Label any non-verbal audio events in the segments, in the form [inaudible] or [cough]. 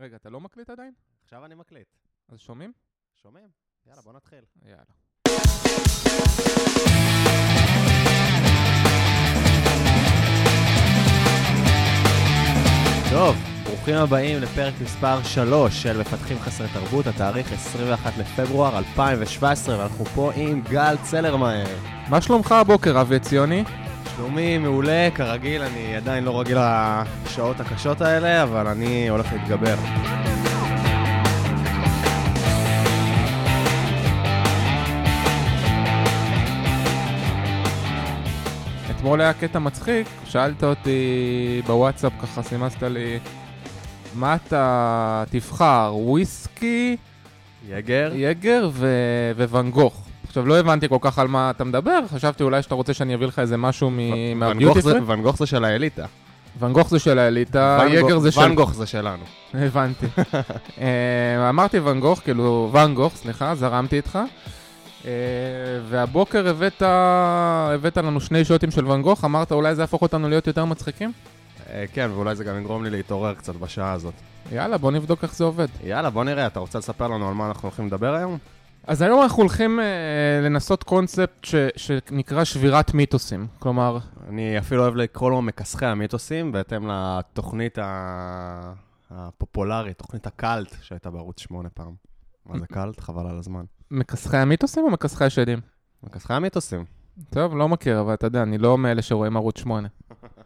רגע, אתה לא מקליט עדיין? עכשיו אני מקליט. אז שומעים? שומעים? יאללה, בוא נתחיל. יאללה. טוב, ברוכים הבאים לפרק מספר 3 של מפתחים חסרי תרבות, התאריך 21 לפברואר 2017, ואנחנו פה עם גל צלרמייר. מה שלומך הבוקר, אבי עציוני? שלומי מעולה, כרגיל, אני עדיין לא רגיל לשעות הקשות האלה, אבל אני הולך להתגבר. אתמול היה קטע מצחיק, שאלת אותי בוואטסאפ, ככה סימסת לי, מה אתה תבחר, וויסקי, יגר? יגר ו- וואן גוך. עכשיו, לא הבנתי כל כך על מה אתה מדבר, חשבתי אולי שאתה רוצה שאני אביא לך איזה משהו מ- ואן גוך זה- של האליטה. ואן גוך זה של האליטה, יגר זה של... ואן גוך זה שלנו. [laughs] הבנתי. [laughs] אה, אמרתי ואן גוך, כאילו, ואן גוך, סליחה, זרמתי איתך. אה, והבוקר הבאת, הבאת לנו שני שוטים של ואן גוך, אמרת אולי זה יהפוך אותנו להיות יותר מצחיקים? אה, כן, ואולי זה גם יגרום לי להתעורר קצת בשעה הזאת. יאללה, בוא נבדוק איך זה עובד. יאללה, בוא נראה, אתה רוצה לספר לנו על מה אנחנו הולכים לדבר היום? אז היום אנחנו הולכים אה, לנסות קונספט ש, שנקרא שבירת מיתוסים. כלומר, אני אפילו אוהב לקרוא לו מכסחי המיתוסים, בהתאם לתוכנית ה- הפופולרית, תוכנית הקאלט שהייתה בערוץ 8 פעם. מה זה קאלט? חבל על הזמן. מכסחי המיתוסים או מכסחי השדים? מכסחי המיתוסים. טוב, לא מכיר, אבל אתה יודע, אני לא מאלה שרואים ערוץ 8. [laughs]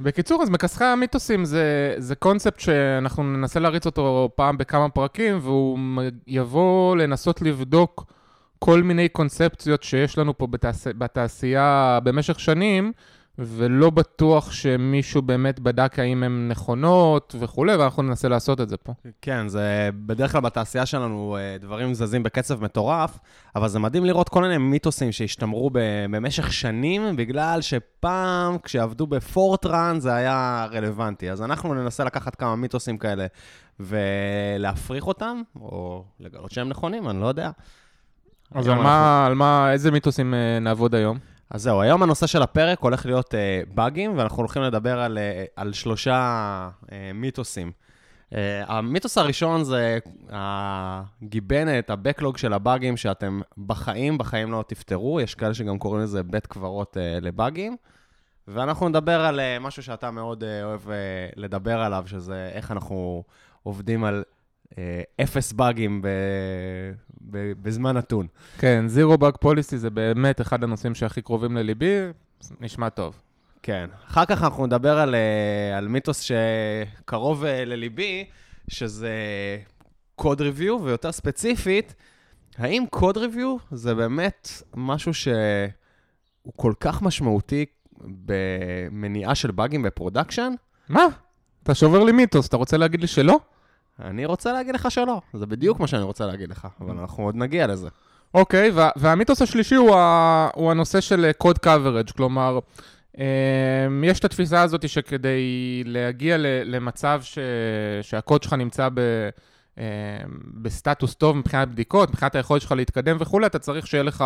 בקיצור, אז מכסחי המיתוסים זה, זה קונספט שאנחנו ננסה להריץ אותו פעם בכמה פרקים, והוא יבוא לנסות לבדוק כל מיני קונספציות שיש לנו פה בתעש... בתעשייה במשך שנים, ולא בטוח שמישהו באמת בדק האם הן נכונות וכולי, ואנחנו ננסה לעשות את זה פה. כן, זה בדרך כלל בתעשייה שלנו אה, דברים זזים בקצב מטורף, אבל זה מדהים לראות כל מיני מיתוסים שהשתמרו במשך שנים, בגלל שפעם כשעבדו בפורטרן זה היה רלוונטי. אז אנחנו ננסה לקחת כמה מיתוסים כאלה ולהפריך אותם, או לגלות שהם נכונים, אני לא יודע. אז על מה, על מה, איזה מיתוסים אה, נעבוד היום? אז זהו, היום הנושא של הפרק הולך להיות uh, באגים, ואנחנו הולכים לדבר על, uh, על שלושה uh, מיתוסים. Uh, המיתוס הראשון זה הגיבנת, הבקלוג של הבאגים שאתם בחיים, בחיים לא תפתרו, יש כאלה שגם קוראים לזה בית קברות uh, לבאגים. ואנחנו נדבר על uh, משהו שאתה מאוד uh, אוהב uh, לדבר עליו, שזה איך אנחנו עובדים על אפס באגים ב, ב, בזמן נתון. כן, זירו באג פוליסי זה באמת אחד הנושאים שהכי קרובים לליבי, נשמע טוב. כן. אחר כך אנחנו נדבר על, אה, על מיתוס שקרוב אה, לליבי, שזה קוד ריוויו, ויותר ספציפית, האם קוד ריוויו זה באמת משהו שהוא כל כך משמעותי במניעה של באגים ב-production? מה? אתה שובר לי מיתוס, אתה רוצה להגיד לי שלא? אני רוצה להגיד לך שלא. זה בדיוק מה שאני רוצה להגיד לך, אבל אנחנו עוד נגיע לזה. אוקיי, וה- והמיתוס השלישי הוא, ה- הוא הנושא של code coverage, כלומר, אמ, יש את התפיסה הזאת שכדי להגיע למצב ש- שהקוד שלך נמצא ב... אמ, בסטטוס טוב מבחינת בדיקות, מבחינת היכולת שלך להתקדם וכולי, אתה צריך שיהיה לך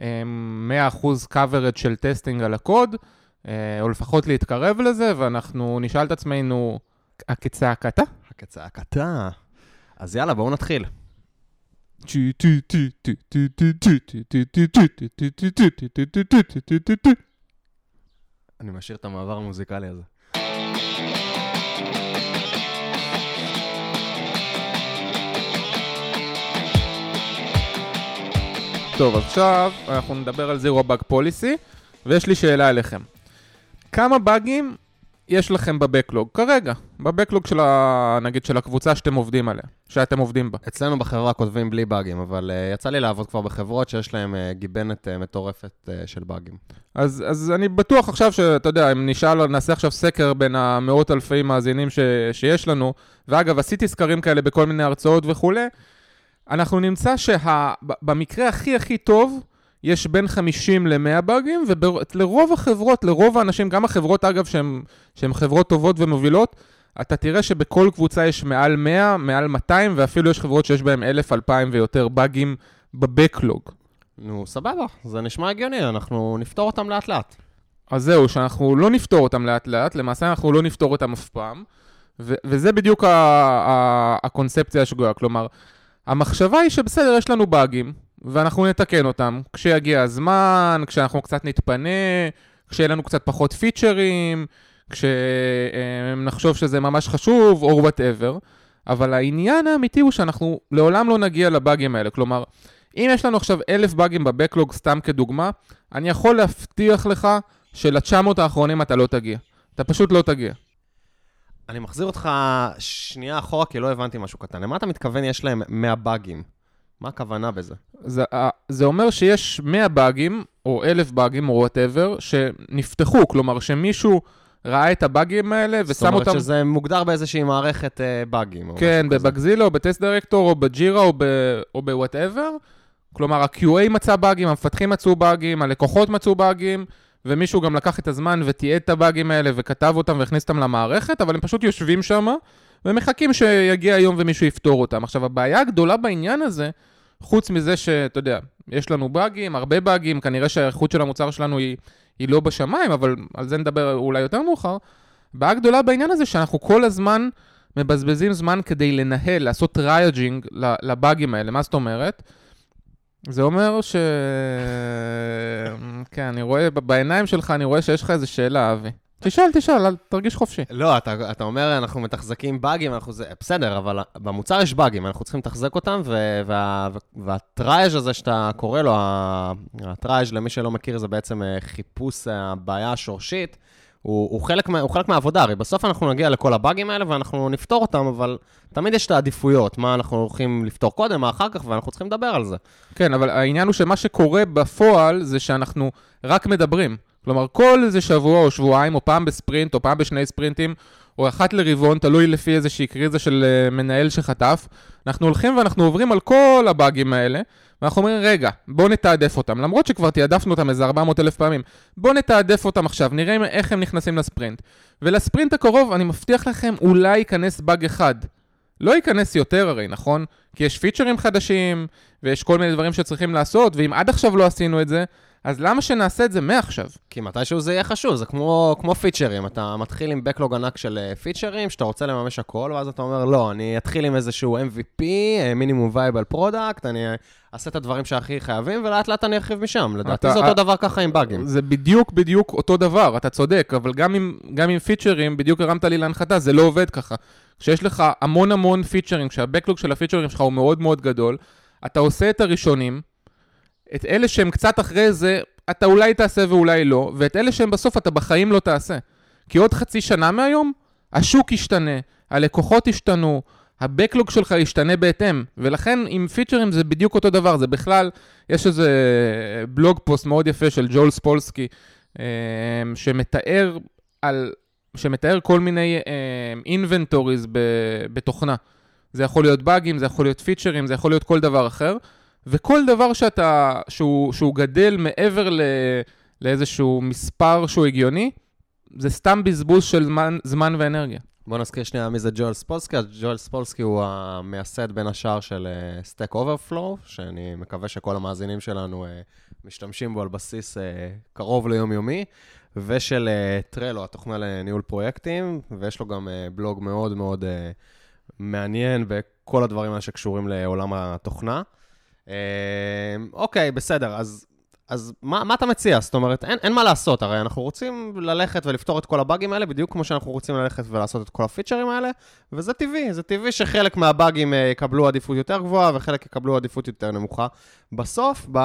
אמ, 100% coverage של טסטינג על הקוד, אה, או לפחות להתקרב לזה, ואנחנו נשאל את עצמנו, כצעקתה? כצעקתה. אז יאללה, בואו נתחיל. אני משאיר את המעבר המוזיקלי הזה. טוב, עכשיו אנחנו נדבר על זירו באג פוליסי, ויש לי שאלה אליכם. כמה באגים יש לכם בבקלוג כרגע? בבקלוג של ה... נגיד של הקבוצה שאתם עובדים עליה, שאתם עובדים בה. אצלנו בחברה כותבים בלי באגים, אבל uh, יצא לי לעבוד כבר בחברות שיש להן uh, גיבנת uh, מטורפת uh, של באגים. אז, אז אני בטוח עכשיו שאתה יודע, אם נשאל, נעשה עכשיו סקר בין המאות אלפי מאזינים ש, שיש לנו, ואגב, עשיתי סקרים כאלה בכל מיני הרצאות וכולי, אנחנו נמצא שבמקרה הכי הכי טוב, יש בין 50 ל-100 באגים, ולרוב החברות, לרוב האנשים, גם החברות אגב שהן חברות טובות ומובילות, אתה תראה שבכל קבוצה יש מעל 100, מעל 200, ואפילו יש חברות שיש בהן 1,000, 2,000 ויותר באגים בבקלוג. נו, סבבה, זה נשמע הגיוני, אנחנו נפתור אותם לאט-לאט. אז זהו, שאנחנו לא נפתור אותם לאט לאט, למעשה אנחנו לא נפתור אותם אף פעם, ו- וזה בדיוק ה- ה- הקונספציה השגויה, כלומר, המחשבה היא שבסדר, יש לנו באגים, ואנחנו נתקן אותם כשיגיע הזמן, כשאנחנו קצת נתפנה, כשיהיה לנו קצת פחות פיצ'רים, כשנחשוב שזה ממש חשוב, או וואטאבר. אבל העניין האמיתי הוא שאנחנו לעולם לא נגיע לבאגים האלה. כלומר, אם יש לנו עכשיו אלף באגים בבקלוג, סתם כדוגמה, אני יכול להבטיח לך של-900 האחרונים אתה לא תגיע. אתה פשוט לא תגיע. אני מחזיר אותך שנייה אחורה, כי לא הבנתי משהו קטן. למה אתה מתכוון יש להם 100 באגים? מה הכוונה בזה? זה, אה, זה אומר שיש 100 באגים, או 1,000 באגים, או whatever, שנפתחו, כלומר שמישהו ראה את הבאגים האלה ושם אותם... זאת אומרת שזה מוגדר באיזושהי מערכת אה, באגים. כן. בבגזילה, או בטסט דירקטור, או בג'ירה, או, ב, או ב-whatever. כלומר, ה-QA מצא באגים, המפתחים מצאו באגים, הלקוחות מצאו באגים, ומישהו גם לקח את הזמן ותיעד את הבאגים האלה וכתב אותם והכניס אותם למערכת, אבל הם פשוט יושבים שם ומחכים שיגיע היום ומישהו יפתור אותם. עכשיו, הבעיה הגדולה בעניין הזה, חוץ מזה שאתה יודע, יש לנו באגים, הרבה באגים, כנראה שהאיכות של המוצר שלנו היא, היא לא בשמיים, אבל על זה נדבר אולי יותר מאוחר. הבעיה הגדולה בעניין הזה שאנחנו כל הזמן מבזבזים זמן כדי לנהל, לעשות triaging לבאגים האלה. מה זאת אומרת? זה אומר ש... [laughs] כן, אני רואה, בעיניים שלך אני רואה שיש לך איזו שאלה, אבי. תשאל, תשאל, אל תרגיש חופשי. לא, אתה, אתה אומר, אנחנו מתחזקים באגים, אנחנו זה, בסדר, אבל במוצר יש באגים, אנחנו צריכים לתחזק אותם, ו, וה, והטרייג' הזה שאתה קורא לו, ה- הטרייג', למי שלא מכיר, זה בעצם אה, חיפוש הבעיה השורשית, הוא, הוא, חלק, הוא חלק מהעבודה, הרי בסוף אנחנו נגיע לכל הבאגים האלה ואנחנו נפתור אותם, אבל תמיד יש את העדיפויות, מה אנחנו הולכים לפתור קודם, מה אחר כך, ואנחנו צריכים לדבר על זה. כן, אבל העניין הוא שמה שקורה בפועל זה שאנחנו רק מדברים. כלומר, כל איזה שבוע או שבועיים, או פעם בספרינט, או פעם בשני ספרינטים, או אחת לרבעון, תלוי לפי איזושהי קריזה של אה, מנהל שחטף, אנחנו הולכים ואנחנו עוברים על כל הבאגים האלה, ואנחנו אומרים, רגע, בואו נתעדף אותם. למרות שכבר תעדפנו אותם איזה 400 אלף פעמים, בואו נתעדף אותם עכשיו, נראה איך הם נכנסים לספרינט. ולספרינט הקרוב, אני מבטיח לכם, אולי ייכנס באג אחד. לא ייכנס יותר הרי, נכון? כי יש features חדשים, ויש כל מיני דברים שצריכים לעשות, ואם עד עכשיו לא עשינו את זה, אז למה שנעשה את זה מעכשיו? כי מתישהו זה יהיה חשוב, זה כמו, כמו features, אתה מתחיל עם backlog ענק של אה, features, שאתה רוצה לממש הכל, ואז אתה אומר, לא, אני אתחיל עם איזשהו MVP, minimum viable product, אני אה, אעשה את הדברים שהכי חייבים, ולאט לאט אני ארחיב משם. לדעתי אתה- זה אותו דבר ככה עם באגים. זה בדיוק בדיוק אותו דבר, אתה צודק, אבל גם עם, גם עם features, בדיוק הרמת לי להנחתה, זה לא עובד ככה. כשיש לך המון המון פיצ'רים, כשהבקלוג של הפיצ'רים שלך הוא מאוד מאוד גדול, אתה עושה את הראשונים, את אלה שהם קצת אחרי זה, אתה אולי תעשה ואולי לא, ואת אלה שהם בסוף אתה בחיים לא תעשה. כי עוד חצי שנה מהיום, השוק ישתנה, הלקוחות ישתנו, הבקלוג שלך ישתנה בהתאם, ולכן עם פיצ'רים זה בדיוק אותו דבר, זה בכלל, יש איזה בלוג פוסט מאוד יפה של ג'ול ספולסקי, אה, שמתאר על, שמתאר כל מיני אינבנטוריז בתוכנה. זה יכול להיות באגים, זה יכול להיות פיצ'רים, זה יכול להיות כל דבר אחר, וכל דבר שאתה, שהוא, שהוא גדל מעבר ל, לאיזשהו מספר שהוא הגיוני, זה סתם בזבוז של זמן, זמן ואנרגיה. בוא נזכיר שנייה מי זה ג'ואל ספולסקי. ג'ואל ספולסקי הוא המייסד בין השאר של אה, Stack Overflow, שאני מקווה שכל המאזינים שלנו אה, משתמשים בו על בסיס אה, קרוב ליומיומי, ושל אה, טרלו, התוכנה לניהול פרויקטים, ויש לו גם אה, בלוג מאוד מאוד אה, מעניין בכל הדברים האלה שקשורים לעולם התוכנה. אה, אוקיי, בסדר, אז אז מה, מה אתה מציע? זאת אומרת, אין, אין מה לעשות, הרי אנחנו רוצים ללכת ולפתור את כל הבאגים האלה, בדיוק כמו שאנחנו רוצים ללכת ולעשות את כל הפיצ'רים האלה, וזה טבעי, זה טבעי שחלק מהבאגים אה, יקבלו עדיפות יותר גבוהה וחלק יקבלו עדיפות יותר נמוכה. בסוף, ב...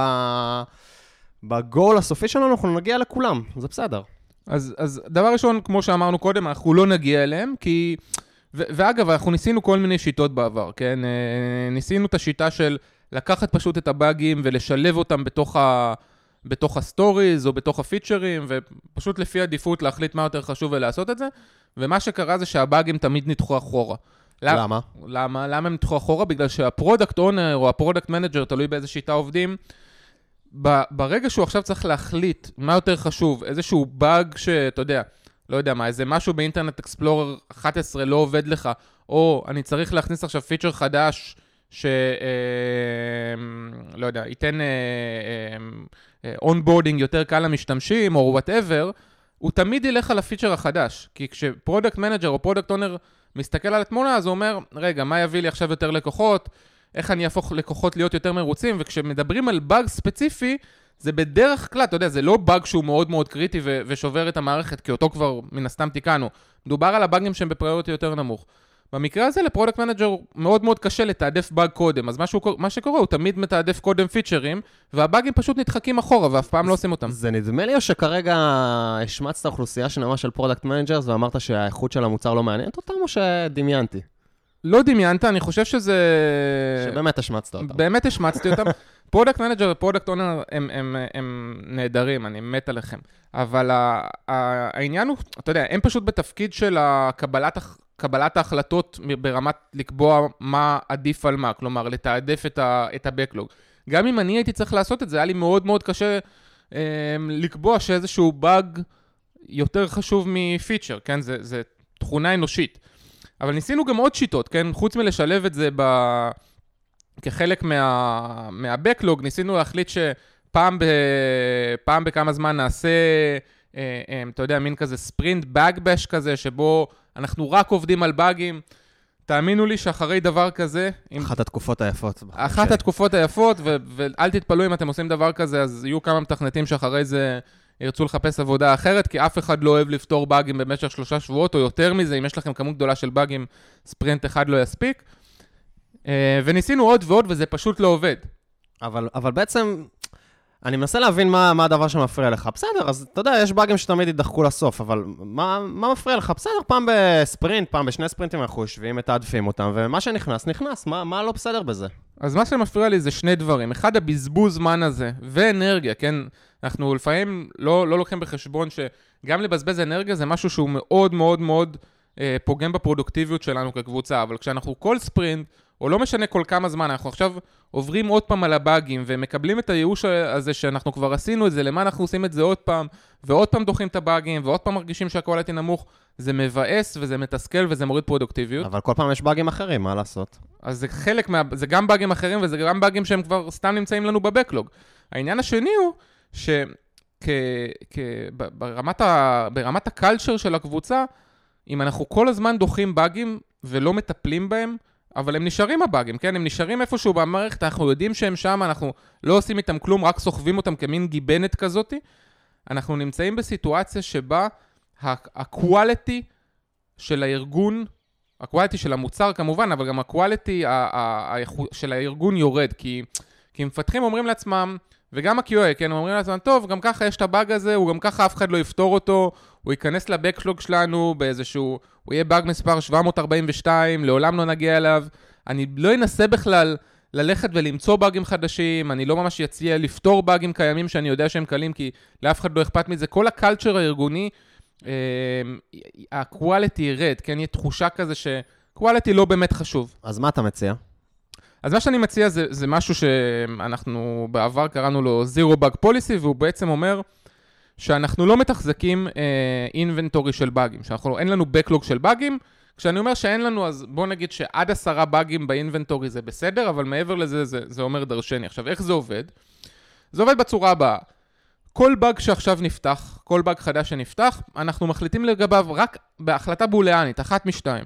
ב-goal הסופי שלנו אנחנו נגיע לכולם, זה בסדר. אז, אז דבר ראשון, כמו שאמרנו קודם, אנחנו לא נגיע אליהם, כי... ו- ואגב, אנחנו ניסינו כל מיני שיטות בעבר, כן? אה, ניסינו את השיטה של לקחת פשוט את הבאגים ולשלב אותם בתוך, ה... בתוך ה-stories או בתוך ה-features, ופשוט לפי עדיפות להחליט מה יותר חשוב ולעשות את זה, ומה שקרה זה שהבאגים תמיד נדחו אחורה. למ- למה? למה? למה הם נדחו אחורה? בגלל שה-product owner או ה-product manager, תלוי באיזה שיטה עובדים, ב- ברגע שהוא עכשיו צריך להחליט מה יותר חשוב, איזשהו באג שאתה יודע, לא יודע מה, איזה משהו באינטרנט אקספלורר 11 לא עובד לך, או אני צריך להכניס עכשיו feature חדש ש... אה, יודע, ייתן onboarding יותר קל למשתמשים, או whatever, הוא תמיד ילך על ה-feature החדש. כי כש-product manager או product owner מסתכל על התמונה, אז הוא אומר, רגע, מה יביא לי עכשיו יותר לקוחות? איך אני אהפוך לקוחות להיות יותר מרוצים? וכשמדברים על באג ספציפי, זה בדרך כלל, אתה יודע, זה לא באג שהוא מאוד מאוד קריטי ו- ושובר את המערכת, כי אותו כבר מן הסתם תיקנו. מדובר על הבאגים שהם ב-priority יותר נמוך. במקרה הזה ל-product manager מאוד מאוד קשה לתעדף באג קודם, אז מה, שהוא, מה שקורה, הוא תמיד מתעדף קודם features, והבאגים פשוט נדחקים אחורה ואף פעם לא עושים אותם. זה נדמה לי או שכרגע השמצת אוכלוסייה שלמה של product managers ואמרת שהאיכות של המוצר לא מעניינת אותם, או שדמיינתי? לא דמיינת, אני חושב שזה... שבאמת השמצת אותם. באמת השמצתי אותם. [laughs] product manager ו-product owner הם, הם, הם נהדרים, אני מת עליכם. אבל העניין הוא, אתה יודע, הם פשוט בתפקיד של הקבלת, קבלת ההחלטות ברמת לקבוע מה עדיף על מה, כלומר, לתעדף את, ה, את ה-backlog. גם אם אני הייתי צריך לעשות את זה, היה לי מאוד מאוד קשה אה, לקבוע שאיזשהו באג יותר חשוב מפיצ'ר, כן? זה, זה תכונה אנושית. אבל ניסינו גם עוד שיטות, כן? חוץ מלשלב את זה ב... כחלק מה... מה-Backlog, ניסינו להחליט שפעם ב... פעם בכמה זמן נעשה, אה, אה, אתה יודע, מין כזה ספרינט באגבש כזה, שבו אנחנו רק עובדים על באגים. תאמינו לי שאחרי דבר כזה... אחת התקופות היפות. אחת התקופות היפות, ו- ואל תתפלאו אם אתם עושים דבר כזה, אז יהיו כמה מתכנתים שאחרי זה ירצו לחפש עבודה אחרת, כי אף אחד לא אוהב לפתור באגים במשך שלושה שבועות, או יותר מזה, אם יש לכם כמות גדולה של באגים, ספרינט אחד לא יספיק. אה, וניסינו עוד ועוד, וזה פשוט לא עובד. אבל, אבל בעצם, אני מנסה להבין מה, מה הדבר שמפריע לך. בסדר, אז אתה יודע, יש באגים שתמיד יידחקו לסוף, אבל מה, מה מפריע לך? בסדר, פעם בספרינט, פעם בשני ספרינטים אנחנו יושבים, מתעדפים אותם, ומה שנכנס, נכנס. מה, מה לא בסדר בזה? אז מה שמפריע לי זה שני דברים. אחד, הבזבוז זמן הזה, ואנרגיה, כן? אנחנו לפעמים לא, לא לוקחים בחשבון שגם לבזבז אנרגיה זה משהו שהוא מאוד מאוד מאוד אה, פוגם בפרודוקטיביות שלנו כקבוצה, אבל כשאנחנו כל ספרינט, או לא משנה כל כמה זמן, אנחנו עכשיו עוברים עוד פעם על הבאגים ומקבלים את הייאוש הזה שאנחנו כבר עשינו את זה, למה אנחנו עושים את זה עוד פעם, ועוד פעם דוחים את הבאגים, ועוד פעם מרגישים שהקואליטי נמוך, זה מבאס וזה מתסכל וזה מוריד פרודוקטיביות. אבל כל פעם יש באגים אחרים, מה לעשות? אז זה חלק מה... זה גם באגים אחרים וזה גם באגים שהם כבר סתם נמצאים לנו בבקלוג. העניין השני הוא שברמת הקלצ'ר של הקבוצה, אם אנחנו כל הזמן דוחים באגים ולא מטפלים בהם, אבל הם נשארים הבאגים, כן? הם נשארים איפשהו במערכת, אנחנו יודעים שהם שם, אנחנו לא עושים איתם כלום, רק סוחבים אותם כמין גיבנת כזאתי. אנחנו נמצאים בסיטואציה שבה ה-quality של הארגון, ה-quality של המוצר כמובן, אבל גם ה-quality של הארגון יורד, כי, כי מפתחים אומרים לעצמם, וגם ה-QA, כן, אומרים לעצמם, טוב, גם ככה יש את הבאג הזה, הוא גם ככה אף אחד לא יפתור אותו, הוא ייכנס לבקשלוג שלנו באיזשהו, הוא יהיה באג מספר 742, לעולם לא נגיע אליו. אני לא אנסה בכלל ללכת ולמצוא באגים חדשים, אני לא ממש אציע לפתור באגים קיימים שאני יודע שהם קלים, כי לאף אחד לא אכפת מזה. כל הקלצ'ר הארגוני, ה-quality ירד, כן? יהיה תחושה כזה ש-quality לא באמת חשוב. אז מה אתה מציע? אז מה שאני מציע זה, זה משהו שאנחנו בעבר קראנו לו Zero Bug Policy, והוא בעצם אומר שאנחנו לא מתחזקים אינבנטורי uh, של באגים, שאנחנו, אין לנו Backlog של באגים. כשאני אומר שאין לנו, אז בוא נגיד שעד עשרה באגים באינבנטורי זה בסדר, אבל מעבר לזה זה, זה אומר דרשני. עכשיו, איך זה עובד? זה עובד בצורה הבאה. כל באג שעכשיו נפתח, כל באג חדש שנפתח, אנחנו מחליטים לגביו רק בהחלטה בוליאנית, אחת משתיים.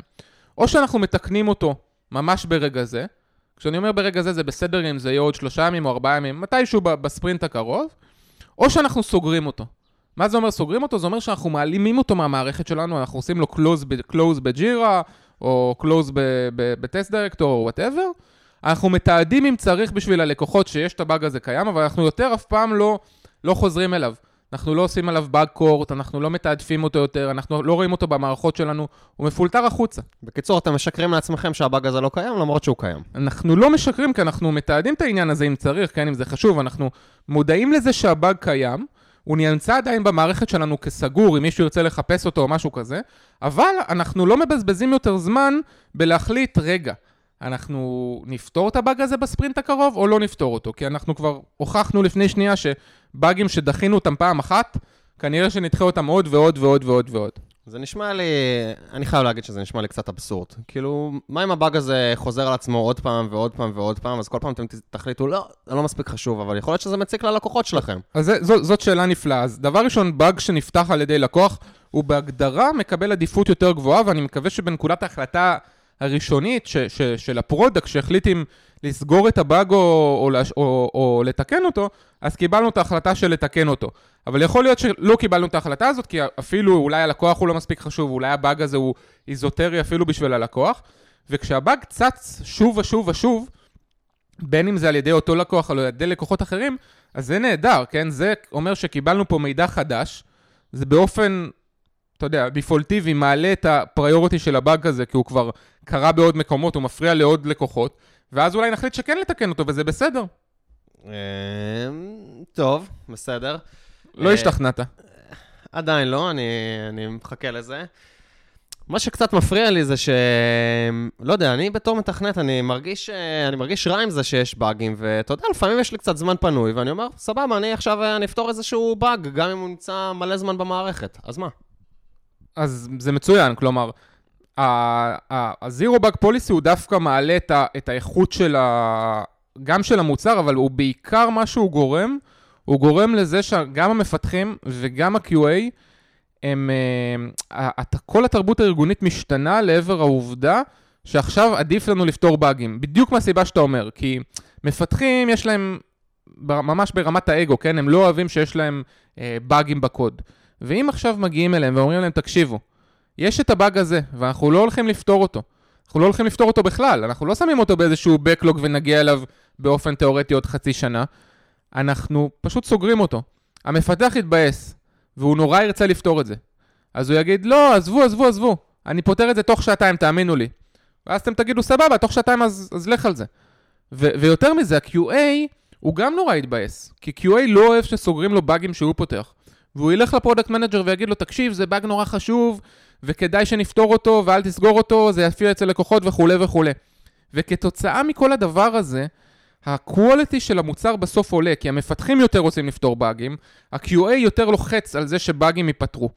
או שאנחנו מתקנים אותו ממש ברגע זה, כשאני אומר ברגע זה, זה בסדר אם זה יהיה עוד שלושה ימים או ארבעה ימים, מתישהו בספרינט הקרוב, או שאנחנו סוגרים אותו. מה זה אומר סוגרים אותו? זה אומר שאנחנו מעלימים אותו מהמערכת שלנו, אנחנו עושים לו close, close בג'ירה, או close בטסט דירקטור, או whatever. אנחנו מתעדים אם צריך בשביל הלקוחות שיש את הבאג הזה קיים, אבל אנחנו יותר אף פעם לא, לא חוזרים אליו. אנחנו לא עושים עליו באג קורט, אנחנו לא מתעדפים אותו יותר, אנחנו לא רואים אותו במערכות שלנו, הוא מפולטר החוצה. בקיצור, אתם משקרים לעצמכם שהבאג הזה לא קיים, למרות שהוא קיים. אנחנו לא משקרים, כי אנחנו מתעדים את העניין הזה אם צריך, כן, אם זה חשוב, אנחנו מודעים לזה שהבאג קיים, הוא נמצא עדיין במערכת שלנו כסגור, אם מישהו ירצה לחפש אותו או משהו כזה, אבל אנחנו לא מבזבזים יותר זמן בלהחליט, רגע, אנחנו נפתור את הבאג הזה בספרינט הקרוב או לא נפתור אותו? כי אנחנו כבר הוכחנו לפני שנייה שבאגים שדחינו אותם פעם אחת, כנראה שנדחה אותם עוד ועוד ועוד ועוד ועוד. זה נשמע לי, אני חייב להגיד שזה נשמע לי קצת אבסורד. כאילו, מה אם הבאג הזה חוזר על עצמו עוד פעם ועוד פעם ועוד פעם, אז כל פעם אתם תחליטו, לא, זה לא מספיק חשוב, אבל יכול להיות שזה מציק ללקוחות שלכם. אז זה, זו, זאת שאלה נפלאה. אז דבר ראשון, באג שנפתח על ידי לקוח, הוא בהגדרה מקבל עדיפות יותר גבוהה, ואני מקווה שבנקודת ההחלטה הראשונית ש, ש, של ה-product, שהחליט אם לסגור את הבאג או, או, או, או לתקן אותו, אז קיבלנו את ההחלטה של לתקן אותו. אבל יכול להיות שלא קיבלנו את ההחלטה הזאת, כי אפילו אולי הלקוח הוא לא מספיק חשוב, אולי הבאג הזה הוא איזוטרי אפילו בשביל הלקוח, וכשהבאג צץ שוב ושוב ושוב, בין אם זה על ידי אותו לקוח או על ידי לקוחות אחרים, אז זה נהדר, כן? זה אומר שקיבלנו פה מידע חדש, זה באופן, אתה יודע, דיפולטיבי, מעלה את הפריוריטי של הבאג הזה, כי הוא כבר קרה בעוד מקומות, הוא מפריע לעוד לקוחות, ואז אולי נחליט שכן לתקן אותו, וזה בסדר. אמ, טוב, בסדר. לא השתכנעת. עדיין לא, אני, אני מחכה לזה. מה שקצת מפריע לי זה ש... לא יודע, אני בתור מתכנת, אני מרגיש, אני מרגיש רע עם זה שיש באגים, ואתה יודע, לפעמים יש לי קצת זמן פנוי, ואני אומר, סבבה, אני עכשיו אני אפתור איזשהו באג, גם אם הוא נמצא מלא זמן במערכת, אז מה? אז זה מצוין, כלומר, ה-Zero Bug Policy הוא דווקא מעלה את, ה- את האיכות של ה... גם של המוצר, אבל הוא בעיקר מה שהוא גורם, הוא גורם לזה שגם המפתחים וגם ה-QA, הם, אה, כל התרבות הארגונית משתנה לעבר העובדה שעכשיו עדיף לנו לפתור באגים. בדיוק מהסיבה שאתה אומר, כי מפתחים יש להם, ממש ברמת האגו, כן? הם לא אוהבים שיש להם אה, באגים בקוד. ואם עכשיו מגיעים אליהם ואומרים להם, תקשיבו, יש את הבאג הזה, ואנחנו לא הולכים לפתור אותו. אנחנו לא הולכים לפתור אותו בכלל, אנחנו לא שמים אותו באיזשהו Backlog ונגיע אליו באופן תיאורטי עוד חצי שנה. אנחנו פשוט סוגרים אותו. המפתח יתבאס, והוא נורא ירצה לפתור את זה. אז הוא יגיד, לא, עזבו, עזבו, עזבו, אני פותר את זה תוך שעתיים, תאמינו לי. ואז אתם תגידו, סבבה, תוך שעתיים אז, אז לך על זה. ו- ויותר מזה, ה-QA הוא גם נורא יתבאס, כי QA לא אוהב שסוגרים לו באגים שהוא פותח. והוא ילך ל product manager ויגיד לו, תקשיב, זה באג נורא חשוב, וכדאי שנפתור אותו, ואל תסגור אותו, זה יופיע אצל לקוחות וכולי וכולי. וכתוצאה מכל הדבר הזה, ה-quality של המוצר בסוף עולה, כי המפתחים יותר רוצים לפתור באגים, ה-QA יותר לוחץ על זה שבאגים ייפתרו.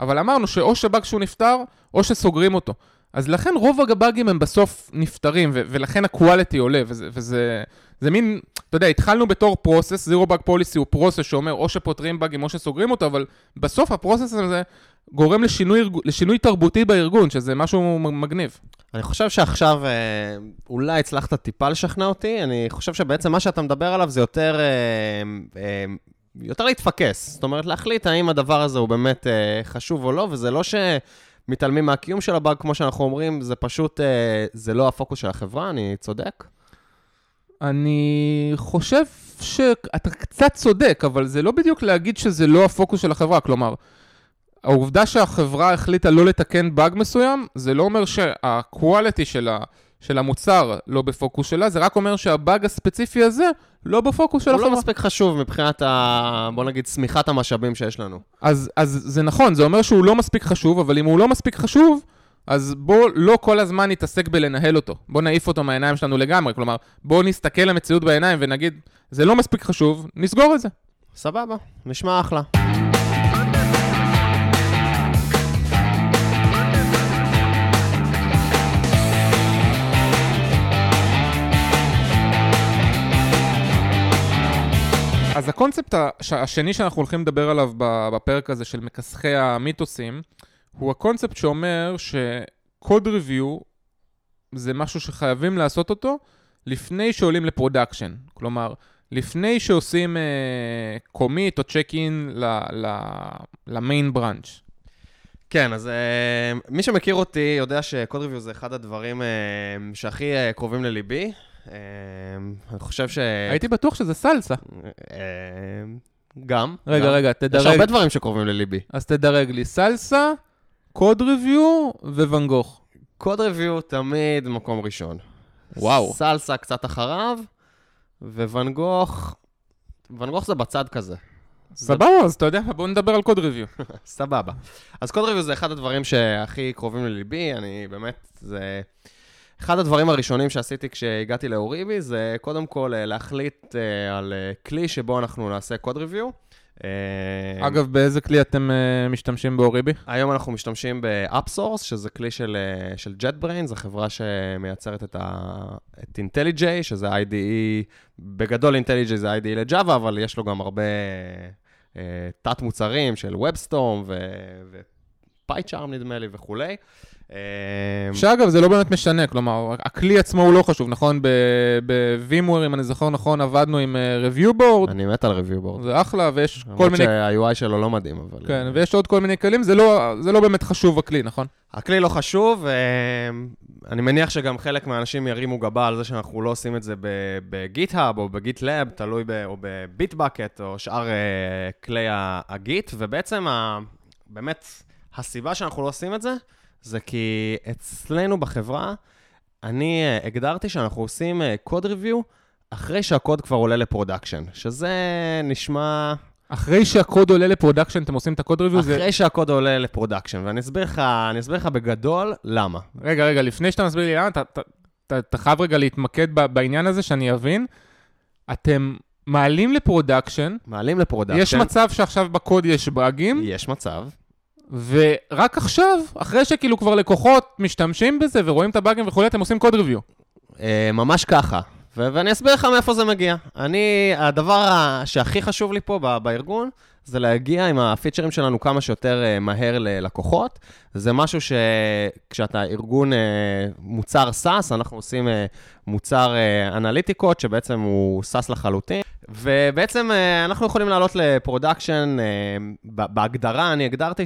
אבל אמרנו שאו שבאג שהוא נפתר, או שסוגרים אותו. אז לכן רוב הבאגים הם בסוף נפתרים, ו- ולכן ה-quality עולה, וזה, וזה זה מין, אתה יודע, התחלנו בתור פרוסס, Zero Bug Policy הוא פרוסס שאומר או שפותרים באגים או שסוגרים אותו, אבל בסוף הפרוסס הזה גורם לשינוי, לשינוי תרבותי בארגון, שזה משהו מגניב. אני חושב שעכשיו אה, אולי הצלחת טיפה לשכנע אותי, אני חושב שבעצם מה שאתה מדבר עליו זה יותר, אה, אה, יותר להתפקס. זאת אומרת, להחליט האם הדבר הזה הוא באמת חשוב או לא, וזה לא שמתעלמים מהקיום של הבאג, כמו שאנחנו אומרים, זה פשוט, זה לא הפוקוס של החברה, אני צודק? אני חושב שאתה קצת צודק, אבל זה לא בדיוק להגיד שזה לא הפוקוס של החברה, כלומר... העובדה שהחברה החליטה לא לתקן באג מסוים, זה לא אומר שהקואליטי של, של המוצר לא בפוקוס שלה, זה רק אומר שהבאג הספציפי הזה לא בפוקוס של החברה. הוא לא מספיק חשוב מבחינת, ה... בוא נגיד, צמיחת המשאבים שיש לנו. אז, אז זה נכון, זה אומר שהוא לא מספיק חשוב, אבל אם הוא לא מספיק חשוב, אז בואו לא כל הזמן נתעסק בלנהל אותו. בואו נעיף אותו מהעיניים שלנו לגמרי. כלומר, בואו נסתכל למציאות בעיניים ונגיד, זה לא מספיק חשוב, נסגור את זה. סבבה, נשמע אחלה. אז הקונספט השני שאנחנו הולכים לדבר עליו בפרק הזה של מכסחי המיתוסים, הוא הקונספט שאומר ש code review זה משהו שחייבים לעשות אותו לפני שעולים ל production. כלומר, לפני שעושים commit uh, או check in ל main branch. כן, אז uh, מי שמכיר אותי יודע ש code review זה אחד הדברים uh, שהכי uh, קרובים לליבי. אמ, אני חושב ש... הייתי בטוח שזה סלסה. אמ, גם. רגע, גם. רגע, תדרג. יש הרבה דברים שקרובים לליבי. אז תדרג לי סלסה, קוד ריוויו וואן גוך. קוד ריוויו תמיד מקום ראשון. וואו. סלסה קצת אחריו, וואן גוך, ואן גוך זה בצד כזה. סבבה, אז אתה יודע, בוא נדבר על קוד ריוויו. [laughs] סבבה. אז קוד ריוויו זה אחד הדברים שהכי קרובים לליבי, אני באמת, זה... אחד הדברים הראשונים שעשיתי כשהגעתי לאוריבי זה קודם כל אה, להחליט אה, על אה, כלי שבו אנחנו נעשה קוד ריוויו. אגב, באיזה כלי אתם משתמשים באוריבי? היום אנחנו משתמשים ב-UpSource, שזה כלי של, של JetBrain, זו חברה שמייצרת את, ה, את IntelliJ, שזה IDE, בגדול IntelliJ זה IDE לג'אווה, אבל יש לו גם הרבה תת-מוצרים של WebStorm ו... PyCharm נדמה לי וכולי. אה, שאגב, זה לא באמת משנה, כלומר, הכלי עצמו הוא לא חשוב, נכון? ב-VMware, אם אני זוכר נכון, עבדנו עם אה, review board, אני מת על review board. זה אחלה, ויש כל למרות מיני... שה-UI שלו לא מדהים, אבל... כן, ויש עוד כל מיני כלים, זה לא, זה לא באמת חשוב הכלי, נכון? הכלי לא חשוב, אה, אני מניח שגם חלק מהאנשים ירימו גבה על זה שאנחנו לא עושים את זה ב GitHub או ב GitLab, תלוי ב... או ב Bitbucket או שאר אה, כלי ה Git, ובעצם ה... באמת, הסיבה שאנחנו לא עושים את זה, זה כי אצלנו בחברה, אני אה, הגדרתי שאנחנו עושים code review אחרי שהקוד כבר עולה ל production, שזה נשמע... אחרי שהקוד עולה ל production, אתם עושים את ה code review? אחרי זה... שהקוד עולה ל production, ואני אסביר לך, אני אסביר לך בגדול למה. רגע, רגע, לפני שאתה מסביר לי למה, אתה, אתה, אתה, אתה חייב רגע להתמקד ב- בעניין הזה, שאני אבין. אתם מעלים ל production, מעלים ל production. יש מצב שעכשיו בקוד יש באגים, יש מצב. ורק עכשיו, אחרי שכאילו כבר לקוחות משתמשים בזה ורואים את הבאגים וכולי, אתם עושים code review. אה, ממש ככה. ו- ואני אסביר לך מאיפה זה מגיע. אני, הדבר שהכי חשוב לי פה ב- בארגון, זה להגיע עם הפיצ'רים שלנו כמה שיותר אה, מהר ללקוחות. זה משהו שכשאתה ארגון אה, מוצר SaaS, אנחנו עושים אה, מוצר אה, אנליטיקות, שבעצם הוא SaaS לחלוטין. ובעצם אה, אנחנו יכולים לעלות ל production, אה, בהגדרה אני הגדרתי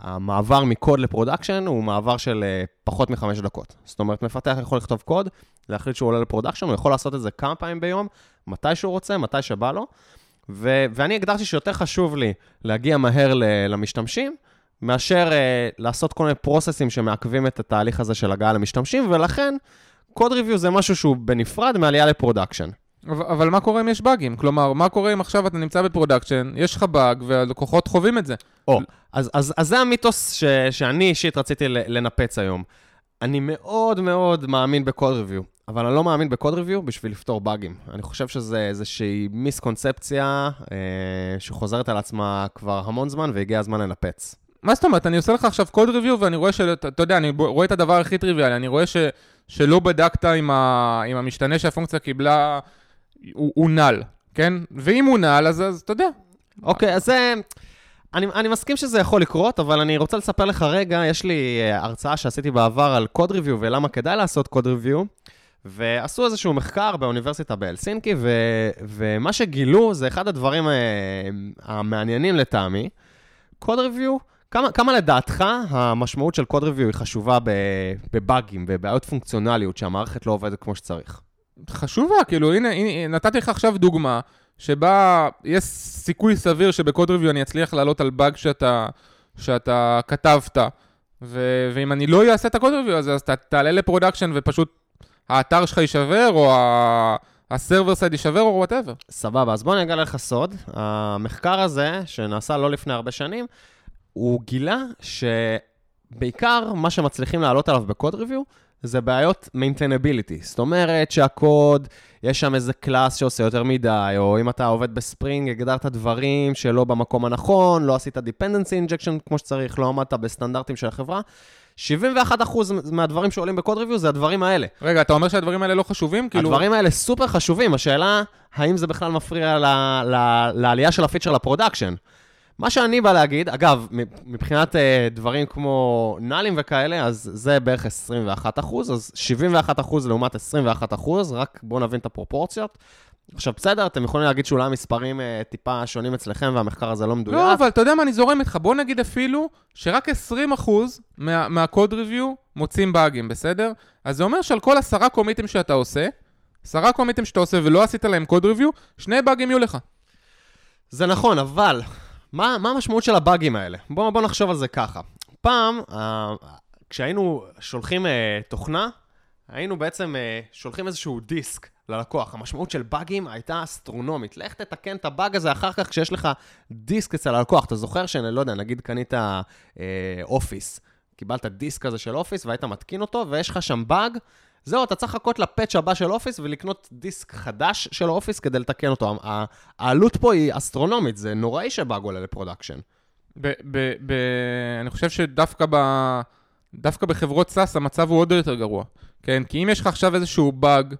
שהמעבר מקוד ל production הוא מעבר של אה, פחות מחמש דקות. זאת אומרת, מפתח יכול לכתוב קוד, להחליט שהוא עולה ל production, הוא יכול לעשות את זה כמה פעמים ביום, מתי שהוא רוצה, מתי שבא לו. ו- ואני הגדרתי שיותר חשוב לי להגיע מהר ל- למשתמשים, מאשר uh, לעשות כל מיני process ים שמעכבים את התהליך הזה של הגעה למשתמשים, ולכן code review זה משהו שהוא בנפרד מעלייה ל production. אבל, אבל מה קורה אם יש באגים? כלומר, מה קורה אם עכשיו אתה נמצא ב production, יש לך באג והלקוחות חווים את זה? או, אז, אז, אז זה המיתוס ש, שאני אישית רציתי לנפץ היום. אני מאוד מאוד מאמין ב code review, אבל אני לא מאמין ב code review בשביל לפתור באגים. אני חושב שזה איזושהי misconception ה אה, שחוזרת על עצמה כבר המון זמן, והגיע הזמן לנפץ. מה זאת אומרת? אני עושה לך עכשיו קוד ריוויו ואני רואה שאתה אתה יודע, אני רואה את הדבר הכי טריוויאלי, אני רואה ש, שלא בדקת עם, ה, עם המשתנה שהפונקציה קיבלה, הוא, הוא נל, כן? ואם הוא נל, אז, אז אתה יודע. אוקיי, אז זה... אני, אני מסכים שזה יכול לקרות, אבל אני רוצה לספר לך רגע, יש לי אה, הרצאה שעשיתי בעבר על קוד ריוויו ולמה כדאי לעשות קוד ריוויו, ועשו איזשהו מחקר באוניברסיטה בהלסינקי, ו, ומה שגילו זה אחד הדברים אה, המעניינים לטעמי. code review, כמה, כמה לדעתך המשמעות של code review היא חשובה בבאגים, בבעיות פונקציונליות, שהמערכת לא עובדת כמו שצריך? חשובה, כאילו, הנה, הנה, נתתי לך עכשיו דוגמה, שבה יש סיכוי סביר שב code review אני אצליח לעלות על באג שאתה, שאתה כתבת, ו, ואם אני לא אעשה את ה code review הזה, אז אתה תעלה ל production ופשוט האתר שלך יישבר, או ה- ה server side יישבר, או whatever. סבבה, אז בוא אני אגלה לך סוד. המחקר הזה, שנעשה לא לפני הרבה שנים, הוא גילה שבעיקר מה שמצליחים לעלות עליו ב code review, זה בעיות maintainability. זאת אומרת שהקוד, יש שם איזה class שעושה יותר מדי, או אם אתה עובד ב Spring, הגדרת דברים שלא במקום הנכון, לא עשית dependency injection כמו שצריך, לא עמדת בסטנדרטים של החברה. 71% מהדברים שעולים ב code review זה הדברים האלה. רגע, אתה אומר שהדברים האלה לא חשובים? כאילו... הדברים האלה סופר חשובים, השאלה, האם זה בכלל מפריע ל, ל, לעלייה של הפיצ'ר ל production? מה שאני בא להגיד, אגב, מבחינת אה, דברים כמו null ים וכאלה, אז זה בערך 21 אחוז, אז 71 אחוז לעומת 21 אחוז, רק בואו נבין את הפרופורציות. עכשיו, בסדר, אתם יכולים להגיד שאולי המספרים אה, טיפה שונים אצלכם והמחקר הזה לא מדויק. לא, אבל אתה יודע מה, אני זורם איתך. בוא נגיד אפילו שרק 20% מה, מהקוד ריוויו מוצאים באגים, בסדר? אז זה אומר שעל כל עשרה קומיטים שאתה עושה, עשרה קומיטים שאתה עושה ולא עשית להם קוד ריוויו, שני באגים יהיו לך. זה נכון, אבל מה, מה המשמעות של הבאגים האלה? בואו בוא נחשוב על זה ככה. פעם, אה, כשהיינו שולחים אה, תוכנה, היינו בעצם אה, שולחים איזשהו דיסק ללקוח. המשמעות של באגים הייתה אסטרונומית. לך תתקן את הבאג הזה אחר כך כשיש לך דיסק אצל הלקוח. אתה זוכר שאני לא יודע, נגיד קנית אה, Office, קיבלת דיסק כזה של Office והיית מתקין אותו, ויש לך שם באג, זהו, אתה צריך לחכות ל patch הבא של Office ולקנות דיסק חדש של Office כדי לתקן אותו. העלות פה היא אסטרונומית, זה נוראי שבאג עולה ל production. ב- ב- ב- אני חושב שדווקא ב... דווקא בחברות SaaS המצב הוא עוד יותר גרוע. כן, כי אם יש לך עכשיו איזשהו באג,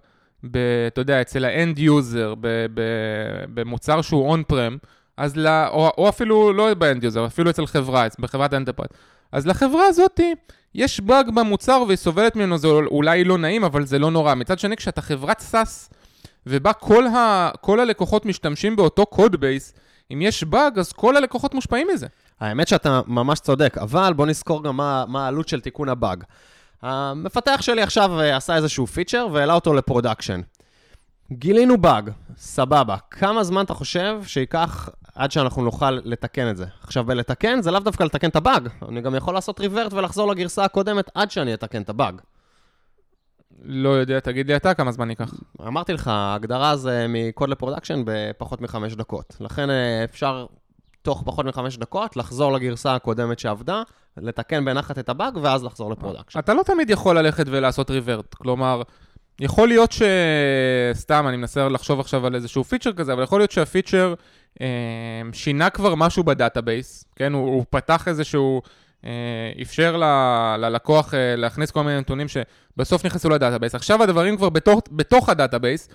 ב- אתה יודע, אצל ה end user, ב- ב- במוצר שהוא on-prem, אז ל... או, או אפילו לא ב end user, אפילו אצל חברה, בחברת enterprise. אז לחברה הזאת יש באג במוצר והיא סובלת ממנו, זה אולי לא נעים, אבל זה לא נורא. מצד שני, כשאתה חברת SaaS, ובה כל, ה... כל הלקוחות משתמשים באותו code base, אם יש באג, אז כל הלקוחות מושפעים מזה. האמת שאתה ממש צודק, אבל בוא נזכור גם מה, מה העלות של תיקון הבאג. המפתח שלי עכשיו אה, עשה איזשהו feature והעלה אותו ל production. גילינו באג, סבבה. כמה זמן אתה חושב שייקח עד שאנחנו נוכל לתקן את זה? עכשיו, בלתקן זה לאו דווקא לתקן את הבאג. אני גם יכול לעשות revert ולחזור לגרסה הקודמת עד שאני אתקן את הבאג. לא יודע, תגיד לי אתה כמה זמן ייקח. אמרתי לך, ההגדרה זה מקוד ל production בפחות מחמש דקות. לכן אה, אפשר תוך פחות מחמש דקות לחזור לגרסה הקודמת שעבדה, לתקן בנחת את הבאג ואז לחזור ל production. אתה לא תמיד יכול ללכת ולעשות revert, כלומר... יכול להיות ש... סתם, אני מנסה לחשוב עכשיו על איזשהו feature כזה, אבל יכול להיות שה feature שינה כבר משהו ב database, כן? הוא, הוא פתח איזשהו... אה, אפשר ל, ללקוח אה, להכניס כל מיני נתונים שבסוף נכנסו ל database. עכשיו הדברים כבר בתוך, בתוך ה database,